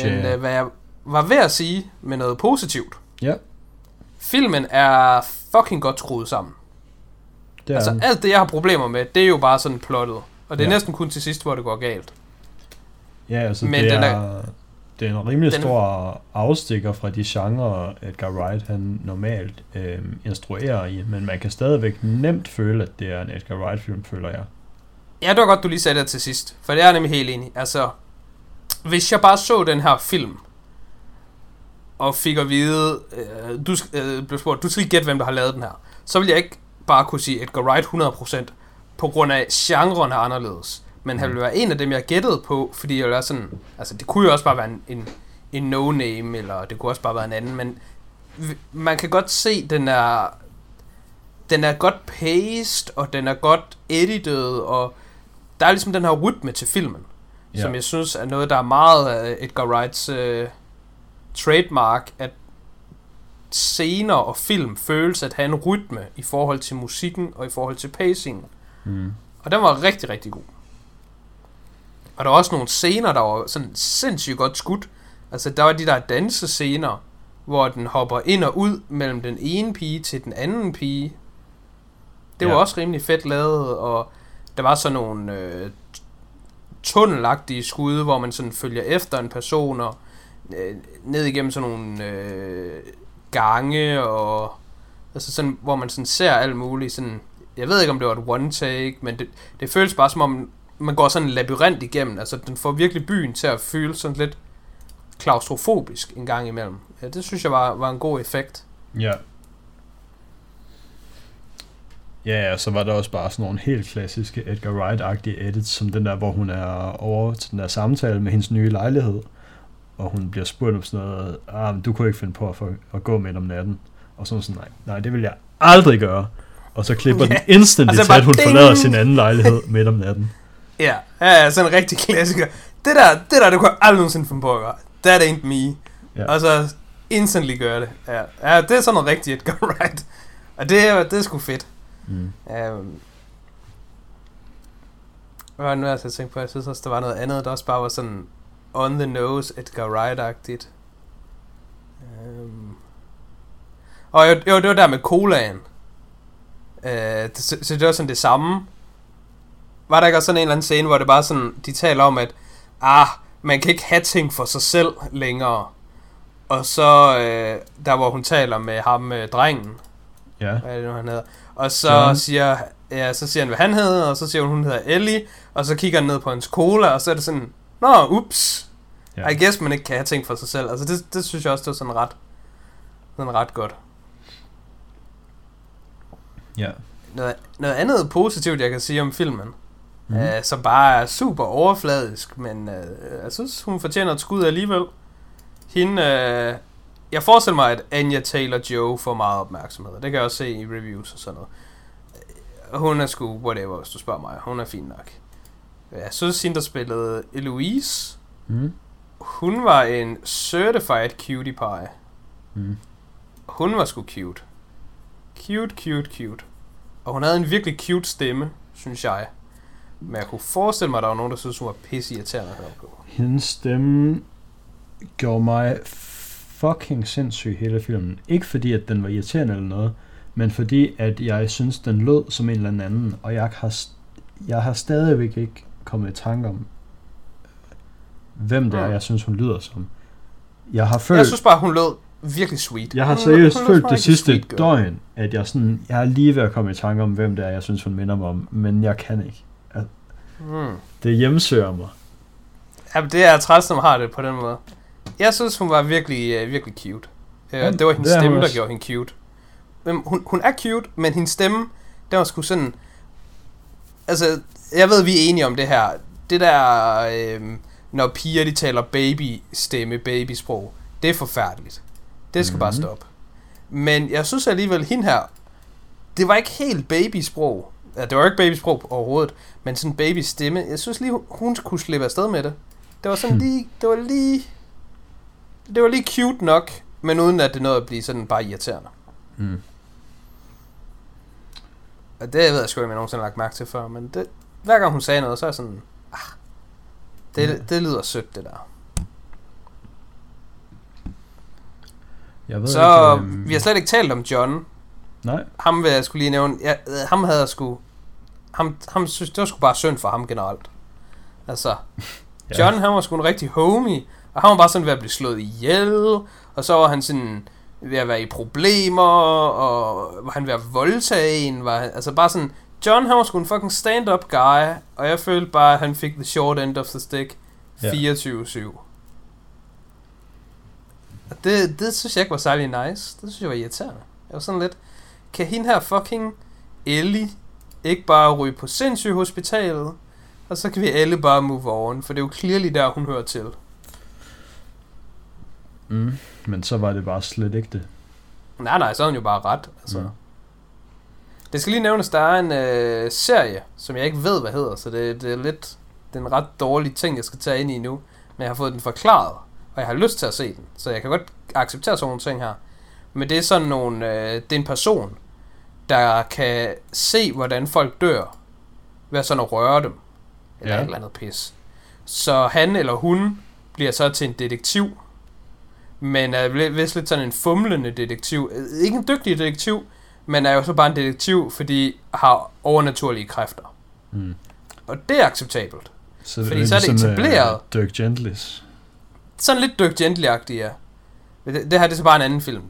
Men øh, hvad jeg var ved at sige med noget positivt. ja, Filmen er fucking godt skruet sammen. det er Altså den. alt det, jeg har problemer med, det er jo bare sådan plottet. Og det er Ja. næsten kun til sidst, hvor det går galt. Ja, altså Men det, den er, er- det er en rimelig den- stor afstikker fra de genrer, Edgar Wright han normalt øh, instruerer i, men man kan stadigvæk nemt føle, at det er en Edgar Wright-film, føler jeg. Ja, det var godt, du lige sagde det til sidst. For det er jeg nemlig helt enig. Altså, hvis jeg bare så den her film, og fik at vide, øh, du, øh, blev spurgt, du skal gætte, hvem der har lavet den her, så vil jeg ikke bare kunne sige Edgar Wright 100%, på grund af, at genren er anderledes. Men han ville være en af dem, jeg gættede på, fordi jeg være sådan, altså det kunne jo også bare være en, en, en no-name, eller det kunne også bare være en anden, men man kan godt se, den er, den er godt paced, og den er godt edited, og der er ligesom den her rytme til filmen, ja. som jeg synes er noget, der er meget af Edgar Wrights øh, trademark, at scener og film føles at have en rytme i forhold til musikken og i forhold til pacing. Mm. Og den var rigtig, rigtig god. Og der var også nogle scener, der var sådan sindssygt godt skudt. Altså, der var de der dansescener, hvor den hopper ind og ud mellem den ene pige til den anden pige. Det var Ja. også rimelig fedt lavet, og der var sådan nogle øh, tunnelagtige skud, hvor man sådan følger efter en person, og øh, ned igennem sådan nogle øh, gange, og altså sådan, hvor man sådan ser alt muligt. Sådan, jeg ved ikke, om det var et one take, men det, det føles bare som om, man går sådan en labyrint igennem. Altså, den får virkelig byen til at føle sådan lidt klaustrofobisk en gang imellem. Ja, det synes jeg var, var en god effekt. Ja. Ja, og så var der også bare sådan nogle helt klassiske Edgar Wright-agtige edits, som den der, hvor hun er over til den der samtale med hendes nye lejlighed, og hun bliver spurgt om sådan noget, ah, men du kunne ikke finde på at, få, at gå midt om natten. Og så sådan, nej, nej, det vil jeg aldrig gøre. Og så klipper den Ja, instantly til, at hun ding! forlader sin anden lejlighed midt om natten. Ja, ja, ja sådan en rigtig klassiker. Det der, det der, det kunne aldrig nogensinde finde på at gøre. That ain't me. Ja. Og så instantly gøre det. Ja, ja det er sådan noget rigtigt Edgar Wright. Og det er, det er sgu fedt. Mm. Um, og nu er jeg så tænkt på, jeg synes også, der var noget andet, der også bare var sådan on the nose Edgar Wright-agtigt. Um, og jo, jo, det var der med colaen. Uh, det, så, så det var sådan det samme. Var der ikke også sådan en eller anden scene, hvor det bare sådan, de taler om, at ah, man kan ikke have ting for sig selv længere. Og så, øh, der hvor hun taler med ham, øh, drengen, Ja. hvad er det nu, han hedder? Og så John. siger, ja, så siger han, hvad han hedder, og så siger hun, hun hedder Ellie, og så kigger han ned på hans cola, og så er det sådan, nå, ups, Ja. I guess man ikke kan have ting for sig selv. Altså det, det synes jeg også, det var sådan ret, sådan ret godt. ja. Noget, noget andet positivt, jeg kan sige om filmen, mm. øh, som bare er super overfladisk, men øh, jeg synes, hun fortjener et skud alligevel. Hende, øh, jeg forestiller mig, at Anya Taylor-Joe får meget opmærksomhed. Det kan jeg også se i reviews og sådan noget. Hun er sgu whatever, hvis du spørger mig. Hun er fin nok. Jeg synes, hende, der spillede Eloise, Mm. hun var en certified cutie pie. Mm. Hun var sgu cute. Cute, cute, cute. Og hun havde en virkelig cute stemme, synes jeg. Men jeg kunne forestille mig, at der var nogen, der synes, hun var pisse irriterende at høre på. Hendes stemme gjorde mig fucking sindssyg hele filmen. Ikke fordi, at den var irriterende eller noget, men fordi, at jeg synes, den lød som en eller anden, og jeg har, st- jeg har stadigvæk ikke kommet i tanke om, hvem det er, Mm. jeg synes, hun lyder som. Jeg har følt, Jeg synes bare, hun lød virkelig sweet. jeg har Hun- seriøst hun lød følt som det sidste sweet døgn, at jeg sådan, jeg er lige ved at komme i tanke om, hvem det er, jeg synes, hun minder mig om, men jeg kan ikke. Mm. Det hjemsøger mig. Ja, det er træls, når man har det på den måde. Jeg synes, hun var virkelig, uh, virkelig cute. Uh, Ja, det var hendes det stemme, der gjorde hende cute. Men hun, hun er cute, men hendes stemme, den var sgu sådan... Altså, jeg ved, vi er enige om det her. Det der, øh, når piger de taler baby-stemme, babysprog, det er forfærdeligt. Det skal mm-hmm. bare Mhm. stoppe. Men jeg synes alligevel, hende her, det var ikke helt babysprog. Ja, det var ikke babysprog overhovedet, men sådan baby stemme. Jeg synes lige, hun- kunne slippe afsted med det. Det var sådan Hmm. lige, det var lige, det var lige cute nok, men uden at det nåede at blive sådan bare irriterende. Mm. Og det ved jeg sgu ikke, om jeg nogensinde har lagt mærke til før, men det, hver gang hun sagde noget, så er jeg sådan, ah, det, Ja. det lyder sødt, det der. Jeg ved Så ikke, øhm, vi har slet ikke talt om John. Nej. Ham vil jeg skulle lige nævne. Ja, øh, ham havde jeg sgu... Ham, ham synes, det var sgu bare synd for ham generelt. Altså, Ja. John han var sgu en rigtig homie, og han var bare sådan ved at blive slået ihjel, og så var han sådan ved at være i problemer, og var han ved at voldtage en, var han, altså bare sådan, John han var sgu en fucking stand-up guy, og jeg følte bare, at han fik the short end of the stick Ja. 24-7. Og det, det synes jeg ikke var særlig nice. Det synes jeg var irriterende. Jeg var sådan lidt, kan hende her fucking Ellie ikke bare ryge på sindssygehospitalet, og så kan vi alle bare move on, for det er jo clearly der, hun hører til. Mm. Men så var det bare slet ikke det. Nej, nej, så er hun jo bare ret. Altså. Mm. Det skal lige nævnes, der er en øh, serie, som jeg ikke ved, hvad hedder, så det, det er lidt det er en ret dårlig ting, jeg skal tage ind i nu. Men jeg har fået den forklaret, og jeg har lyst til at se den. Så jeg kan godt acceptere sådan nogle ting her. Men det er sådan nogle, øh, det er en person, der kan se, hvordan folk dør, ved sådan at røre dem. Eller Ja. ja. et eller andet pis. Så han eller hun bliver så til en detektiv, men er vist lidt sådan en fumlende detektiv. Øh, Ikke en dygtig detektiv, men er jo så bare en detektiv, fordi har overnaturlige kræfter. Mm. Og det er acceptabelt. Så Fordi så er det etableret. Uh, Dirk Gentlys. Sådan lidt Dirk Gently-agtigt, ja. Men Det, det her det er så bare en anden film.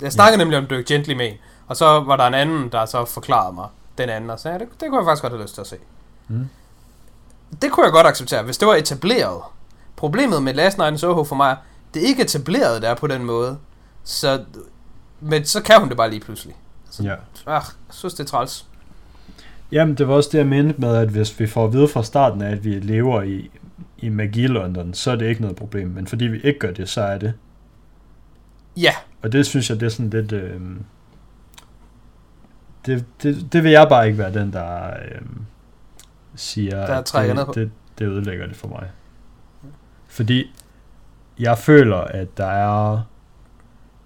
Jeg snakkede ja. nemlig om Dirk Gently med og så var der en anden, der så forklarede mig den anden, og så ja, det, det kunne jeg faktisk godt have lyst til at se. Mm. Det kunne jeg godt acceptere, hvis det var etableret. Problemet med Last Night in Soho for mig, er, det er ikke etableret der på den måde. Så, men så kan hun det bare lige pludselig. Ja. Ah, jeg synes, det er træls. Jamen, det var også det, jeg mente med, at hvis vi får at vide fra starten af, at vi lever i, i Magi-London, så er det ikke noget problem. Men fordi vi ikke gør det, så er det. Ja, Og det synes jeg, det er sådan lidt... Øh, det, det, det vil jeg bare ikke være den, der øh, siger, Der at trækker ned på. det, det, det ødelægger det for mig. Fordi jeg føler, at der er...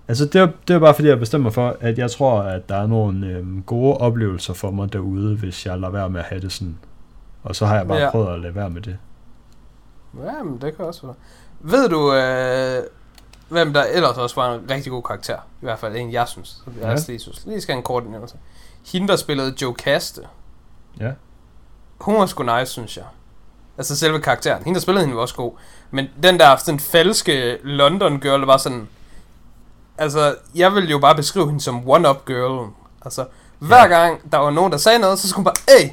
Altså, det er, det er bare fordi, jeg bestemmer for, at jeg tror, at der er nogle øh, gode oplevelser for mig derude, hvis jeg lader være med at have det sådan. Og så har jeg bare Ja. prøvet at lade være med det. Ja, men det kan også være. Ved du, øh, hvem der ellers også var en rigtig god karakter? I hvert fald en, jeg synes. Jeg Ja. lige, synes. lige skal have en kort nævnelse. Hende, der spillede Joe Kaste. Ja. Hun var sgu nice, synes jeg. Altså selve karakteren. Hende, der spillede hende, var også god. Men den der sådan falske London girl, var sådan... Altså, jeg ville jo bare beskrive hende som one-up girl. Altså, hver Ja. gang der var nogen, der sagde noget, så skulle hun bare, hey,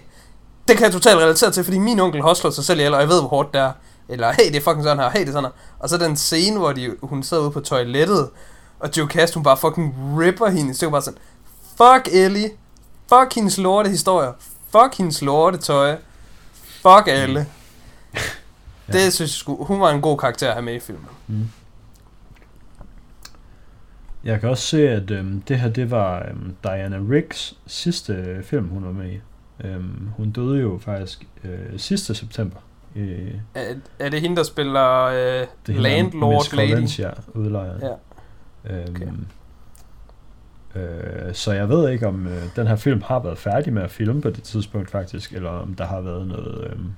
det kan jeg totalt relatere til, fordi min onkel slået sig selv ihjel, og jeg ved, hvor hårdt det er. Eller, hey, det er fucking sådan her, hey, det er sådan her. Og så den scene, hvor de, hun sidder ude på toilettet, og Joe Cast, hun bare fucking ripper hende. Så bare sådan, fuck Ellie, fuck hendes lorte historier, fuck hendes lorte tøj, fuck alle. Ja. Det synes jeg sgu, hun var en god karakter at have med i filmen. Mm. Jeg kan også se, at øhm, det her, det var øhm, Diana Riggs sidste øh, film, hun var med i. Øhm, hun døde jo faktisk øh, sidste september. Øh, Er, er det hende, der spiller øh, det Landlord Miss Lady? Valencia, udlejeren. Ja. Øhm, Okay. øh, så jeg ved ikke, om øh, den her film har været færdig med at filme på det tidspunkt faktisk, eller om der har været noget øhm,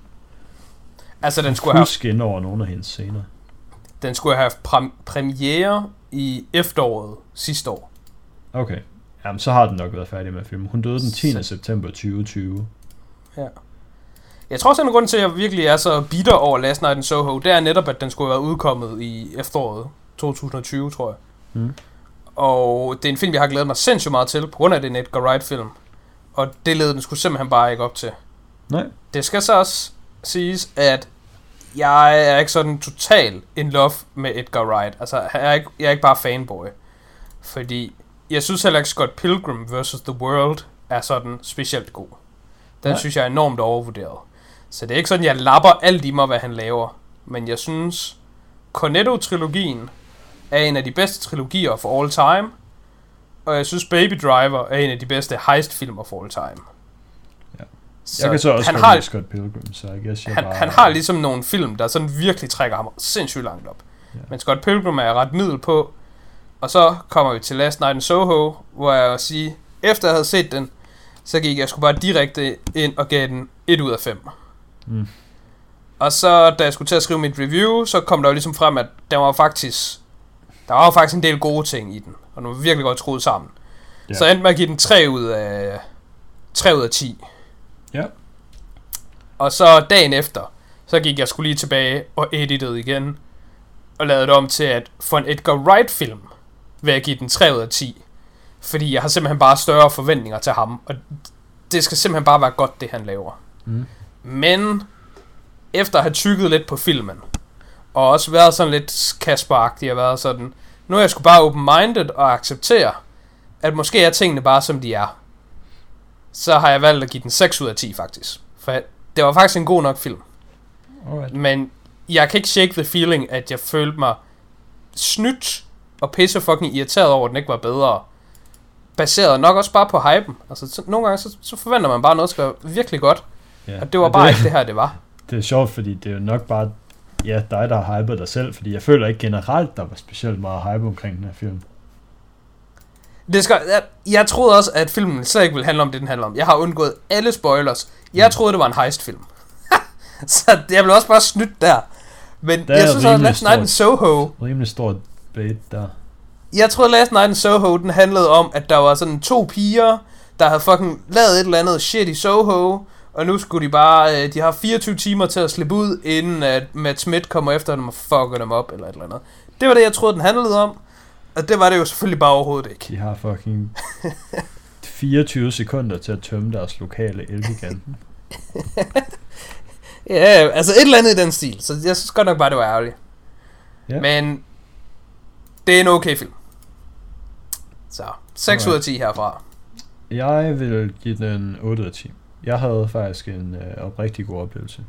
Altså, den skulle have fusk ind over nogle af hendes scener. Den skulle have haft præm- premiere i efteråret sidste år. Okay. Jamen, så har den nok været færdig med at filme. Hun døde den 10. Så- september 2020. Jeg tror også, en grund til, at jeg virkelig er så bitter over Last Night in Soho, det er netop, at den skulle have været udkommet i efteråret 2020, tror jeg. Mm. Og det er en film, jeg har glædet mig sindssygt meget til, på grund af det er en Edgar Wright-film. Og det led den skulle simpelthen bare ikke op til. Nej. Det skal så også siges, at jeg er ikke sådan total in love med Edgar Wright. Altså, jeg er ikke, jeg er ikke bare fanboy. Fordi jeg synes heller ikke Scott Pilgrim vs. The World er sådan specielt god. Den Nej. synes jeg er enormt overvurderet. Så det er ikke sådan, jeg lapper alt i mig, hvad han laver. Men jeg synes, Cornetto-trilogien er en af de bedste trilogier for all time. Og jeg synes, Baby Driver er en af de bedste heist-filmer for all time. Så jeg kan så også han har, Scott Pilgrim, så jeg guess, jeg han, bare... han har ligesom nogle film, der sådan virkelig trækker ham sindssygt langt op. Ja. Men Scott Pilgrim er ret middel på. Og så kommer vi til Last Night in Soho, hvor jeg vil sige, efter jeg havde set den, så gik jeg sgu bare direkte ind og gav den 1 ud af 5. Mm. Og så, da jeg skulle til at skrive mit review, så kom der jo ligesom frem, at der var faktisk, der var faktisk en del gode ting i den. Og den var virkelig godt skruet sammen. Ja. Så jeg endte med at give den 3 ud af, 3 ud af 10. Ja. Og så dagen efter, så gik jeg skulle lige tilbage og editede igen. Og lavede det om til, at for en Edgar Wright-film vil jeg give den 3 ud af 10. Fordi jeg har simpelthen bare større forventninger til ham. Og det skal simpelthen bare være godt, det han laver. Mm. Men efter at have tykket lidt på filmen, og også været sådan lidt kasperagtig og været sådan, nu er jeg sgu bare open-minded og acceptere, at måske er tingene bare som de er. Så har jeg valgt at give den 6 ud af 10 faktisk. For det var faktisk en god nok film. Alright. Men jeg kan ikke shake the feeling, at jeg følte mig snydt og pisse fucking irriteret over, at den ikke var bedre. Baseret nok også bare på hypen. Altså, så, nogle gange så, så forventer man bare, at noget skal være virkelig godt. Ja. Og det var Og bare ikke det her, det var. Det er sjovt, fordi det er jo nok bare ja, dig, der har hypet dig selv, fordi jeg føler ikke generelt, der var specielt meget hype omkring den her film. Det skal, jeg, jeg troede også, at filmen slet ikke ville handle om det, den handler om. Jeg har undgået alle spoilers. Jeg Mm. troede, det var en heist-film. så jeg blev også bare snydt der. Men Der er jeg synes også, rimelig Last Night in Soho, Rimelig stor bait der. jeg troede Last Night in Soho, den handlede om, at der var sådan to piger, der havde fucking lavet et eller andet shit i Soho, og nu skulle de bare, øh, de har 24 timer til at slippe ud, inden at Matt Smith kommer efter dem og fucker dem op, eller et eller andet. Det var det, jeg troede, den handlede om, og det var det jo selvfølgelig bare overhovedet ikke. De har fucking 24 sekunder til at tømme deres lokale elgiganten. Ja, altså et eller andet i den stil, så jeg synes godt nok bare, det var ærgerligt. Ja. Men det er en okay film. Så, 6 ud af 10 herfra. Jeg vil give den 8 ud af 10. Jeg havde faktisk en øh, oprigtig god oplevelse.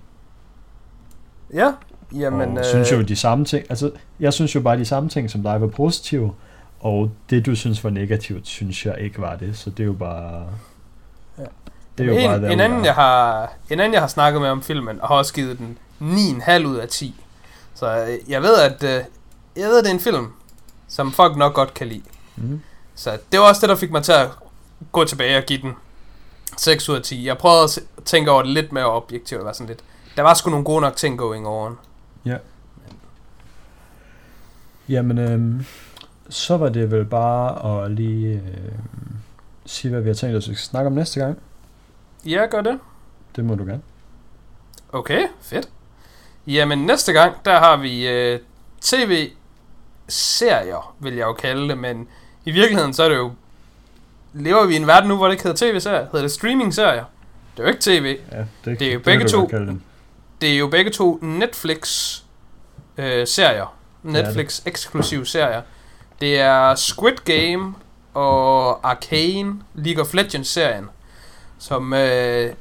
Ja, jamen... og øh... synes jo de samme ting. Altså, jeg synes jo bare de samme ting, som dig var positive. Og det, du synes var negativt, synes jeg ikke var det. Så det er jo bare... Ja. Det er jo en, bare der, en, anden, jeg har, en anden, jeg har snakket med om filmen, og har også givet den 9,5 ud af 10. Så øh, jeg ved, at øh, jeg ved, at det er en film, som folk nok godt kan lide. Mm. Så det var også det, der fik mig til at gå tilbage og give den 6 ud af 10. Jeg prøvede at tænke over det lidt mere objektivt. og Være sådan lidt. Der var sgu nogle gode nok ting going over. Jamen, øhm, så var det vel bare at lige øhm, sige, hvad vi har tænkt os, skal snakke om næste gang. Ja, gør det. Det må du gerne. Okay, fedt. Jamen næste gang, der har vi øh, tv-serier, vil jeg jo kalde det, men i virkeligheden så er det jo, lever vi i en verden nu, hvor det ikke hedder tv-serier, hedder det streaming-serier. Det er jo ikke tv, Ja, det, Det er jo det begge du to. Det er jo begge to Netflix-serier. det. Netflix-eksklusive serier. Det er Squid Game og Arcane League of Legends-serien, som øh,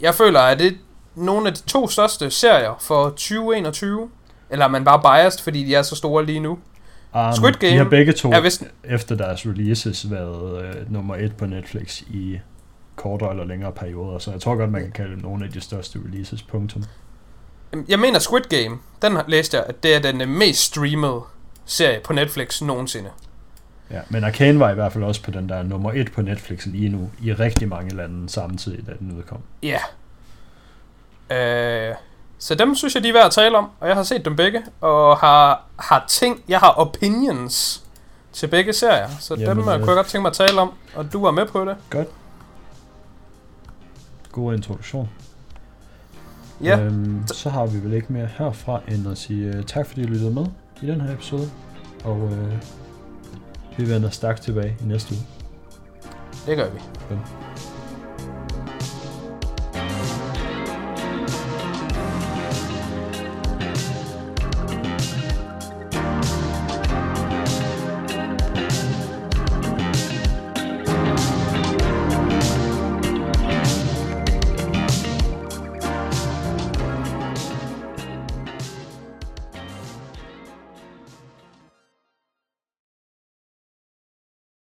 jeg føler er det nogle af de to største serier for 2021. Eller er man bare biased, fordi de er så store lige nu? Um, Squid De har Game begge to er vist- efter deres releases været øh, nummer et på Netflix i kortere eller længere perioder, så jeg tror godt, man kan kalde dem nogle af de største releases, punktum. Jeg mener Squid Game, den læste jeg, at det er den øh, mest streamede serie på Netflix nogensinde. Ja, men Arcane var i hvert fald også på den der nummer et på Netflix lige nu, i rigtig mange lande samtidig, da den udkom. Ja. Øh, så dem synes jeg, de er værd at tale om, og jeg har set dem begge, og har, har ting, jeg har opinions til begge serier, så Jamen, dem øh, øh, kunne jeg godt tænke mig at tale om, og du var med på det. God introduktion. Ja, Øhm, så har vi vel ikke mere herfra, end at sige uh, tak, fordi I lyttede med i den her episode. Og uh, vi vender stærkt tilbage i næste uge. det gør vi. Godt.